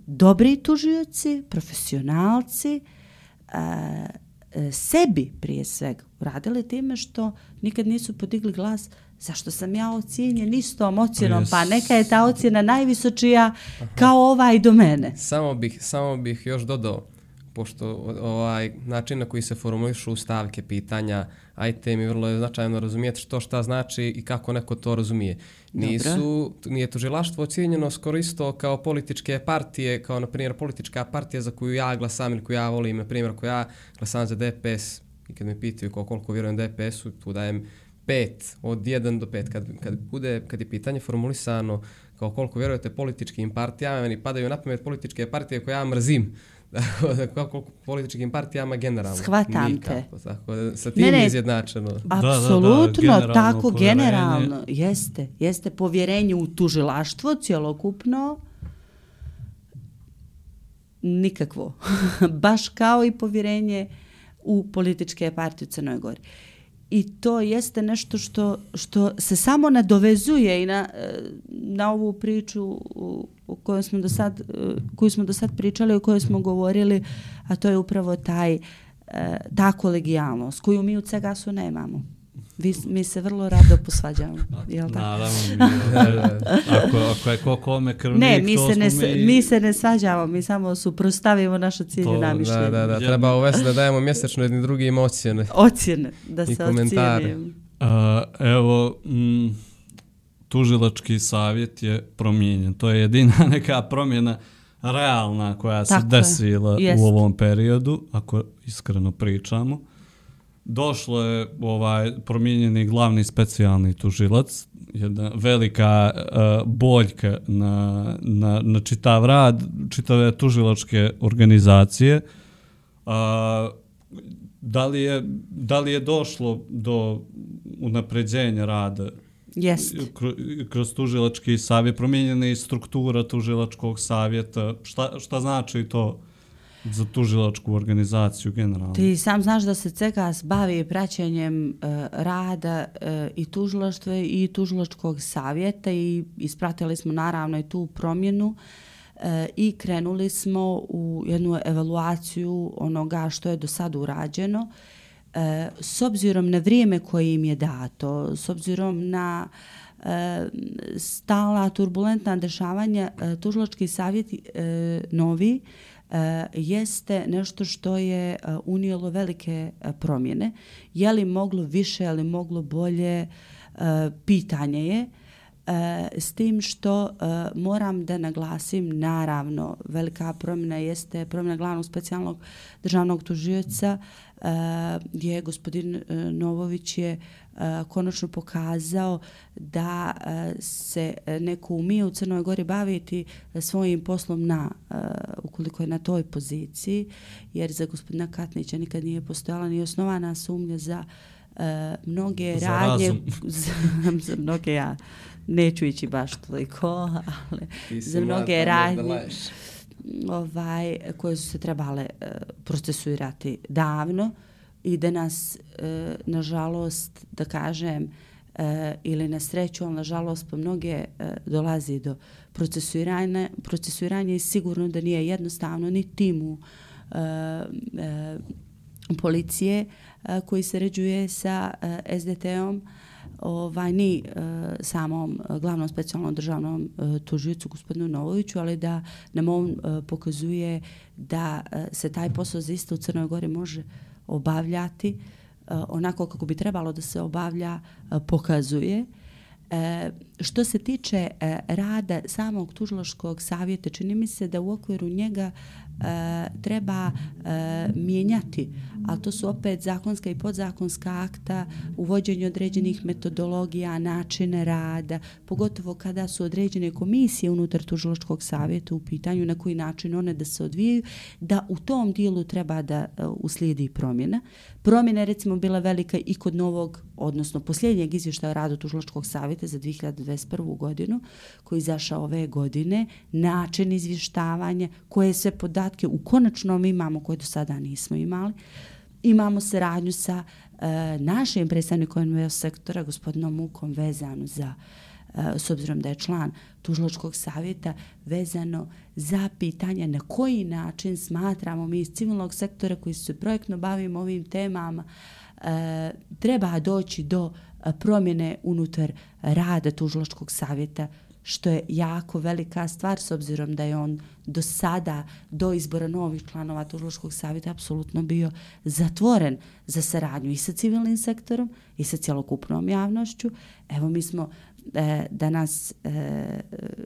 dobri tužioci, profesionalci, e, e, sebi prije svega uradili time što nikad nisu podigli glas zašto sam ja ocijenjen istom ocjenom, pa neka je ta ocjena najvisočija kao ovaj do mene. Samo bih, samo bih još dodao, pošto ovaj način na koji se formulišu stavke pitanja, ajte mi vrlo je značajno razumijeti što šta znači i kako neko to razumije. Nisu, Dobre. nije tužilaštvo ocijenjeno skoro isto kao političke partije, kao na primjer politička partija za koju ja glasam ili koju ja volim, na primjer koju ja glasam za DPS i kad me pitaju koliko vjerujem DPS-u, tu dajem 5 od 1 do 5 kad, kad bude kad je pitanje formulisano kao koliko vjerujete političkim partijama meni padaju na pamet političke partije koje ja mrzim kako političkim partijama generalno? Shvatam te. Tako da sa tim je izjednačeno. Apsolutno da, da, da, tako generalno. Jeste jeste. Povjerenje u tužilaštvo cjelokupno nikakvo. Baš kao i povjerenje u političke partije u Crnoj Gori. I to jeste nešto što, što se samo nadovezuje i na, e, na ovu priču u, u kojoj smo do sad, e, koju smo do sad pričali, o kojoj smo govorili, a to je upravo taj, e, ta kolegijalnost koju mi u Cegasu nemamo. Vi, mi se vrlo rado posvađamo, je li tako? Naravno, mi, ako, ako je ko kome krvnik, ne, mi se ne, mi... mi se ne svađamo, mi samo suprostavimo našu cilju na. Da, da, da, treba uvesti da dajemo mjesečno jednim drugim ocjene. Ocjene, da se ocjenimo. Evo, m, tužilački savjet je promijenjen. To je jedina neka promjena realna koja se desila u ovom periodu, ako iskreno pričamo došlo je ovaj promijenjeni glavni specijalni tužilac, jedna velika uh, boljka na, na, na čitav rad, čitave tužilačke organizacije. Uh, da, li je, da li je došlo do unapređenja rada Jest. kroz tužilački savjet, promijenjena je struktura tužilačkog savjeta, šta, šta znači to? za tužilačku organizaciju generalno. Ti sam znaš da se CEGAS bavi praćenjem uh, rada uh, i tužilaštva i tužilačkog savjeta i ispratili smo naravno i tu promjenu uh, i krenuli smo u jednu evaluaciju onoga što je do sada urađeno e, s obzirom na vrijeme koje im je dato, s obzirom na e, stala turbulentna dešavanja, e, tužilački savjet e, novi E, jeste nešto što je e, unijelo velike e, promjene. Je li moglo više, je li moglo bolje, e, pitanje je. S tim što moram da naglasim, naravno, velika promjena jeste promjena glavnog specijalnog državnog tužioca gdje je gospodin Novović je konačno pokazao da se neko umije u Crnoj Gori baviti svojim poslom na, ukoliko je na toj poziciji, jer za gospodina Katnića nikad nije postojala ni osnovana sumnja za mnoge za radnje, za, za mnoge ja neću ići baš toliko, ali za mnoge radnje ovaj, koje su se trebale uh, procesuirati davno. Uh, i da nas, e, nažalost, da kažem, e, ili na sreću, ali nažalost po mnoge e, dolazi do procesuiranja, procesuiranja i sigurno da nije jednostavno ni timu e, e, policije e, koji se ređuje sa e, SDT-om, ovaj, ni e, samom glavnom specijalnom državnom e, tužicu gospodinu Novoviću, ali da nam on e, pokazuje da e, se taj posao zaista u Crnoj Gori može obavljati e, onako kako bi trebalo da se obavlja, e, pokazuje. E, što se tiče e, rada samog tužilaškog savjeta, čini mi se da u okviru njega E, treba e, mijenjati, ali to su opet zakonska i podzakonska akta, uvođenje određenih metodologija, načine rada, pogotovo kada su određene komisije unutar tužiločkog savjeta u pitanju na koji način one da se odvijaju, da u tom dijelu treba da e, uslijedi promjena. Promjena je recimo bila velika i kod novog, odnosno posljednjeg izvještaja radu tužiločkog savjeta za 2021. godinu, koji izašao ove godine, način izvještavanja, koje sve podatke u konačnom imamo koje do sada nismo imali. Imamo saradnju sa e, našim predstavnikom NVO sektora, gospodinom Mukom, vezanu za E, s obzirom da je član tužiločkog savjeta, vezano za pitanje na koji način smatramo mi iz civilnog sektora koji se projektno bavimo ovim temama, e, treba doći do e, promjene unutar rada tužiločkog savjeta, što je jako velika stvar s obzirom da je on do sada, do izbora novih članova Tužiloškog savjeta, apsolutno bio zatvoren za saradnju i sa civilnim sektorom i sa cjelokupnom javnošću. Evo mi smo e, danas e,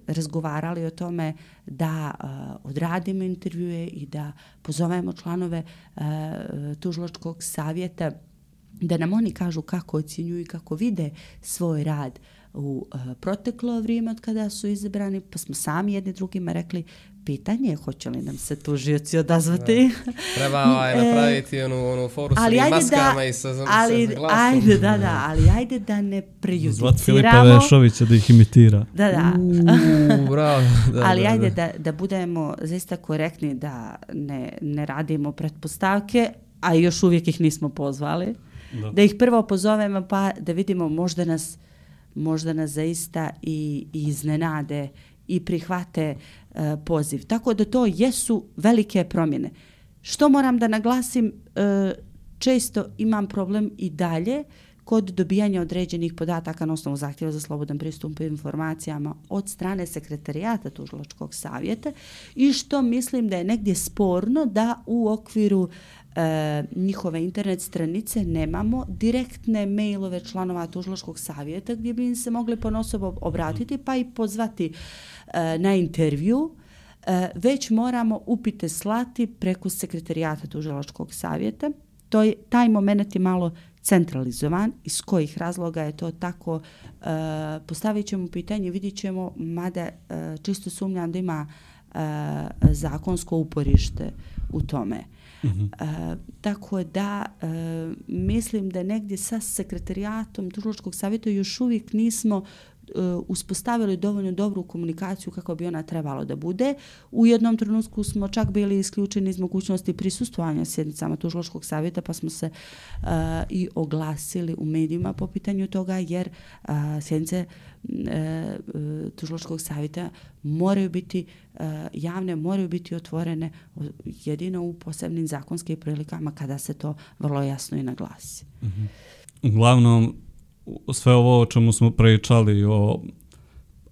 razgovarali o tome da e, odradimo intervjue i da pozovemo članove e, Tužiločkog savjeta da nam oni kažu kako ocjenjuju i kako vide svoj rad u uh, proteklo vrijeme od kada su izabrani, pa smo sami jedni drugima rekli pitanje je hoće li nam se tužioci odazvati. Da. Treba ovaj, napraviti onu, onu foru sa maskama da, i sa, ali, sa glasom. Ajde, da, da, ali ajde da ne prejudiciramo. Zvat Filipa Vešovića da ih imitira. Da, da. Uuu, bravo. Da, ali da, ajde da, da, da budemo zaista korektni da ne, ne radimo pretpostavke, a još uvijek ih nismo pozvali. Da. da ih prvo pozovemo pa da vidimo možda nas možda nas zaista i, i iznenade i prihvate uh, poziv. Tako da to jesu velike promjene. Što moram da naglasim, uh, često imam problem i dalje kod dobijanja određenih podataka na osnovu zahtjeva za slobodan pristup informacijama od strane sekretarijata tužilačkog savjeta i što mislim da je negdje sporno da u okviru e, njihove internet stranice nemamo direktne mailove članova tužiloškog savjeta gdje bi im se mogli ponosobo obratiti pa i pozvati e, na intervju. E, već moramo upite slati preko sekretarijata tužiloškog savjeta. To je, taj moment je malo centralizovan. Iz kojih razloga je to tako? E, postavit ćemo pitanje vidit ćemo mada e, čisto sumnjam da ima e, zakonsko uporište u tome. Mm -hmm. tako da e, mislim da negdje sa sekretarijatom Tužilačkog savjeta još uvijek nismo Eh, uspostavili dovoljno dobru komunikaciju kako bi ona trebalo da bude. U jednom trenutku smo čak bili isključeni iz mogućnosti prisustvovanja sjednicama tužiloškog savjeta pa smo se uh, i oglasili u medijima po pitanju toga jer uh, sjednice uh, tužiloškog savjeta moraju biti uh, javne, moraju biti otvorene jedino u posebnim zakonskim prilikama kada se to vrlo jasno i naglasi. Mm -hmm. Uglavnom, sve ovo o čemu smo pričali o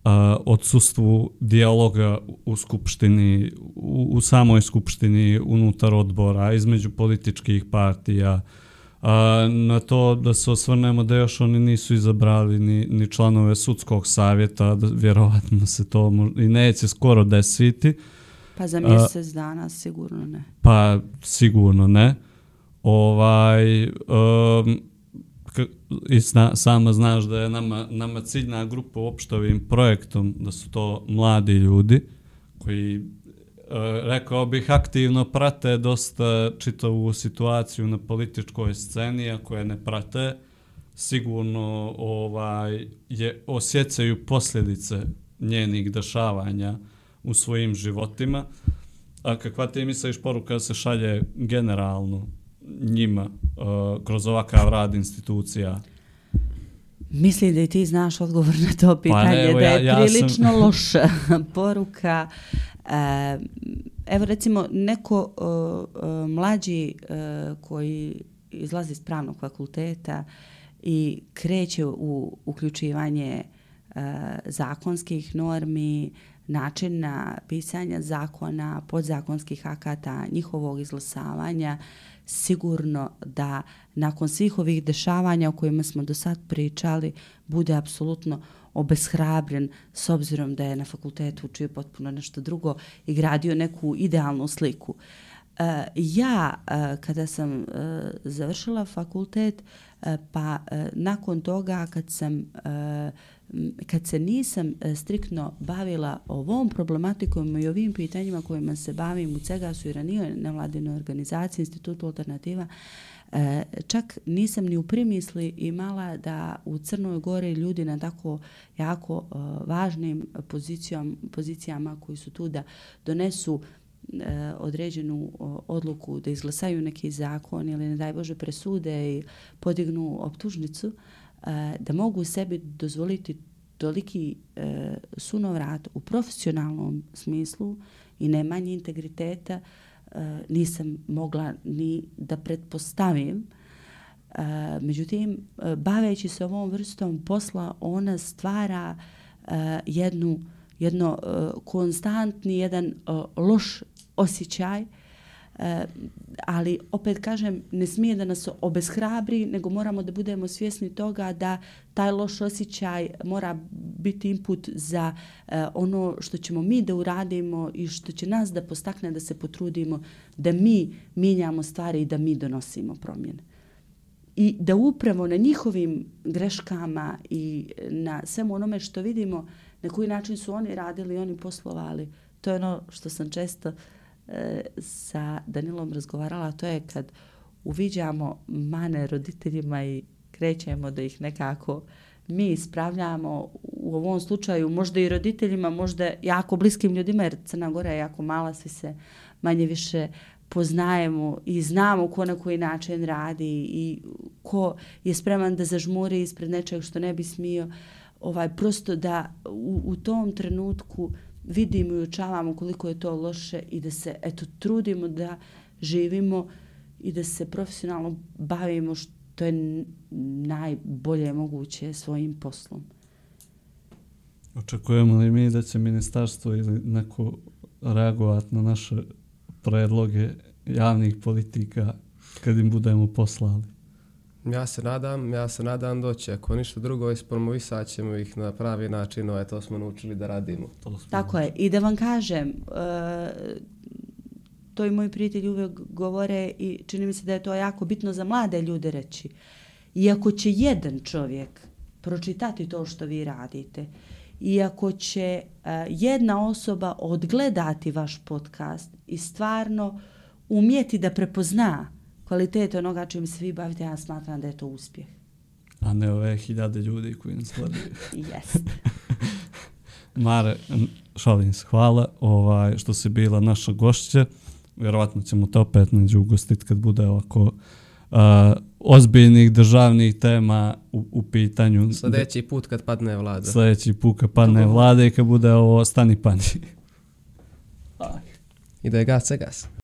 a, odsustvu dijaloga u skupštini, u, u samoj skupštini, unutar odbora, između političkih partija, a, na to da se osvrnemo da još oni nisu izabrali ni, ni članove sudskog savjeta, da vjerovatno se to možda, i neće skoro desiti. Pa za mjesec a, dana sigurno ne. Pa sigurno ne. Ovaj, um, i sna, sama znaš da je nama, nama ciljna grupa uopšte ovim projektom, da su to mladi ljudi koji, e, rekao bih, aktivno prate dosta čitavu situaciju na političkoj sceni, a koje ne prate, sigurno ovaj je osjećaju posljedice njenih dešavanja u svojim životima. A kakva ti misliš poruka se šalje generalno njima uh, kroz ovakav rad institucija? Mislim da i ti znaš odgovor na to pitanje, pa evo, da je ja, ja prilično sam... loša poruka. Uh, evo recimo neko uh, mlađi uh, koji izlazi iz pravnog fakulteta i kreće u uključivanje uh, zakonskih normi, načina pisanja zakona, podzakonskih akata, njihovog izglasavanja, sigurno da nakon svih ovih dešavanja o kojima smo do sad pričali bude apsolutno obeshrabren s obzirom da je na fakultetu učio potpuno nešto drugo i gradio neku idealnu sliku. E, ja, e, kada sam e, završila fakultet, E, pa e, nakon toga kad sam e, kad se nisam striktno bavila ovom problematikom i ovim pitanjima kojima se bavim u Cegasu i ranije na vladinoj organizaciji, Institutu Alternativa, e, čak nisam ni u primisli imala da u Crnoj Gori ljudi na tako jako e, važnim pozicijom, pozicijama koji su tu da donesu E, određenu odluku da izglasaju neki zakon ili ne daj Bože presude i podignu optužnicu, e, da mogu sebi dozvoliti toliki e, sunovrat u profesionalnom smislu i nemanje integriteta e, nisam mogla ni da pretpostavim. E, međutim, e, baveći se ovom vrstom posla, ona stvara e, jednu, jedno e, konstantni, jedan e, loš osjećaj E, ali opet kažem, ne smije da nas obeshrabri, nego moramo da budemo svjesni toga da taj loš osjećaj mora biti input za e, ono što ćemo mi da uradimo i što će nas da postakne da se potrudimo da mi mijenjamo stvari i da mi donosimo promjene. I da upravo na njihovim greškama i na svemu onome što vidimo, na koji način su oni radili, i oni poslovali, to je ono što sam često uh, e, sa Danilom razgovarala, to je kad uviđamo mane roditeljima i krećemo da ih nekako mi ispravljamo u ovom slučaju možda i roditeljima, možda jako bliskim ljudima, jer Crna Gora je jako mala, svi se manje više poznajemo i znamo ko na koji način radi i ko je spreman da zažmuri ispred nečeg što ne bi smio. Ovaj, prosto da u, u tom trenutku vidimo i učavamo koliko je to loše i da se eto trudimo da živimo i da se profesionalno bavimo što je najbolje moguće svojim poslom. Očekujemo li mi da će ministarstvo ili neko reagovati na naše predloge javnih politika kad im budemo poslali? Ja se nadam, ja se nadam doći. Ako ništa drugo, ispromovisat ćemo ih na pravi način, ovo to smo naučili da radimo. To Tako je. I da vam kažem, uh, to i moji prijatelji uvijek govore i čini mi se da je to jako bitno za mlade ljude reći. Iako će jedan čovjek pročitati to što vi radite, iako će uh, jedna osoba odgledati vaš podcast i stvarno umjeti da prepozna kvalitet onoga čim se vi bavite, ja smatram da je to uspjeh. A ne ove hiljade ljudi koji nas gledaju. Jeste. Mare, šalim se, hvala ovaj, što si bila naša gošća. Vjerovatno ćemo te opet neđu ugostiti kad bude ovako uh, ozbiljnih državnih tema u, u pitanju. Sljedeći put kad padne vlada. Sljedeći put kad padne vlada i kad bude ovo stani pani. I da je gas, gas.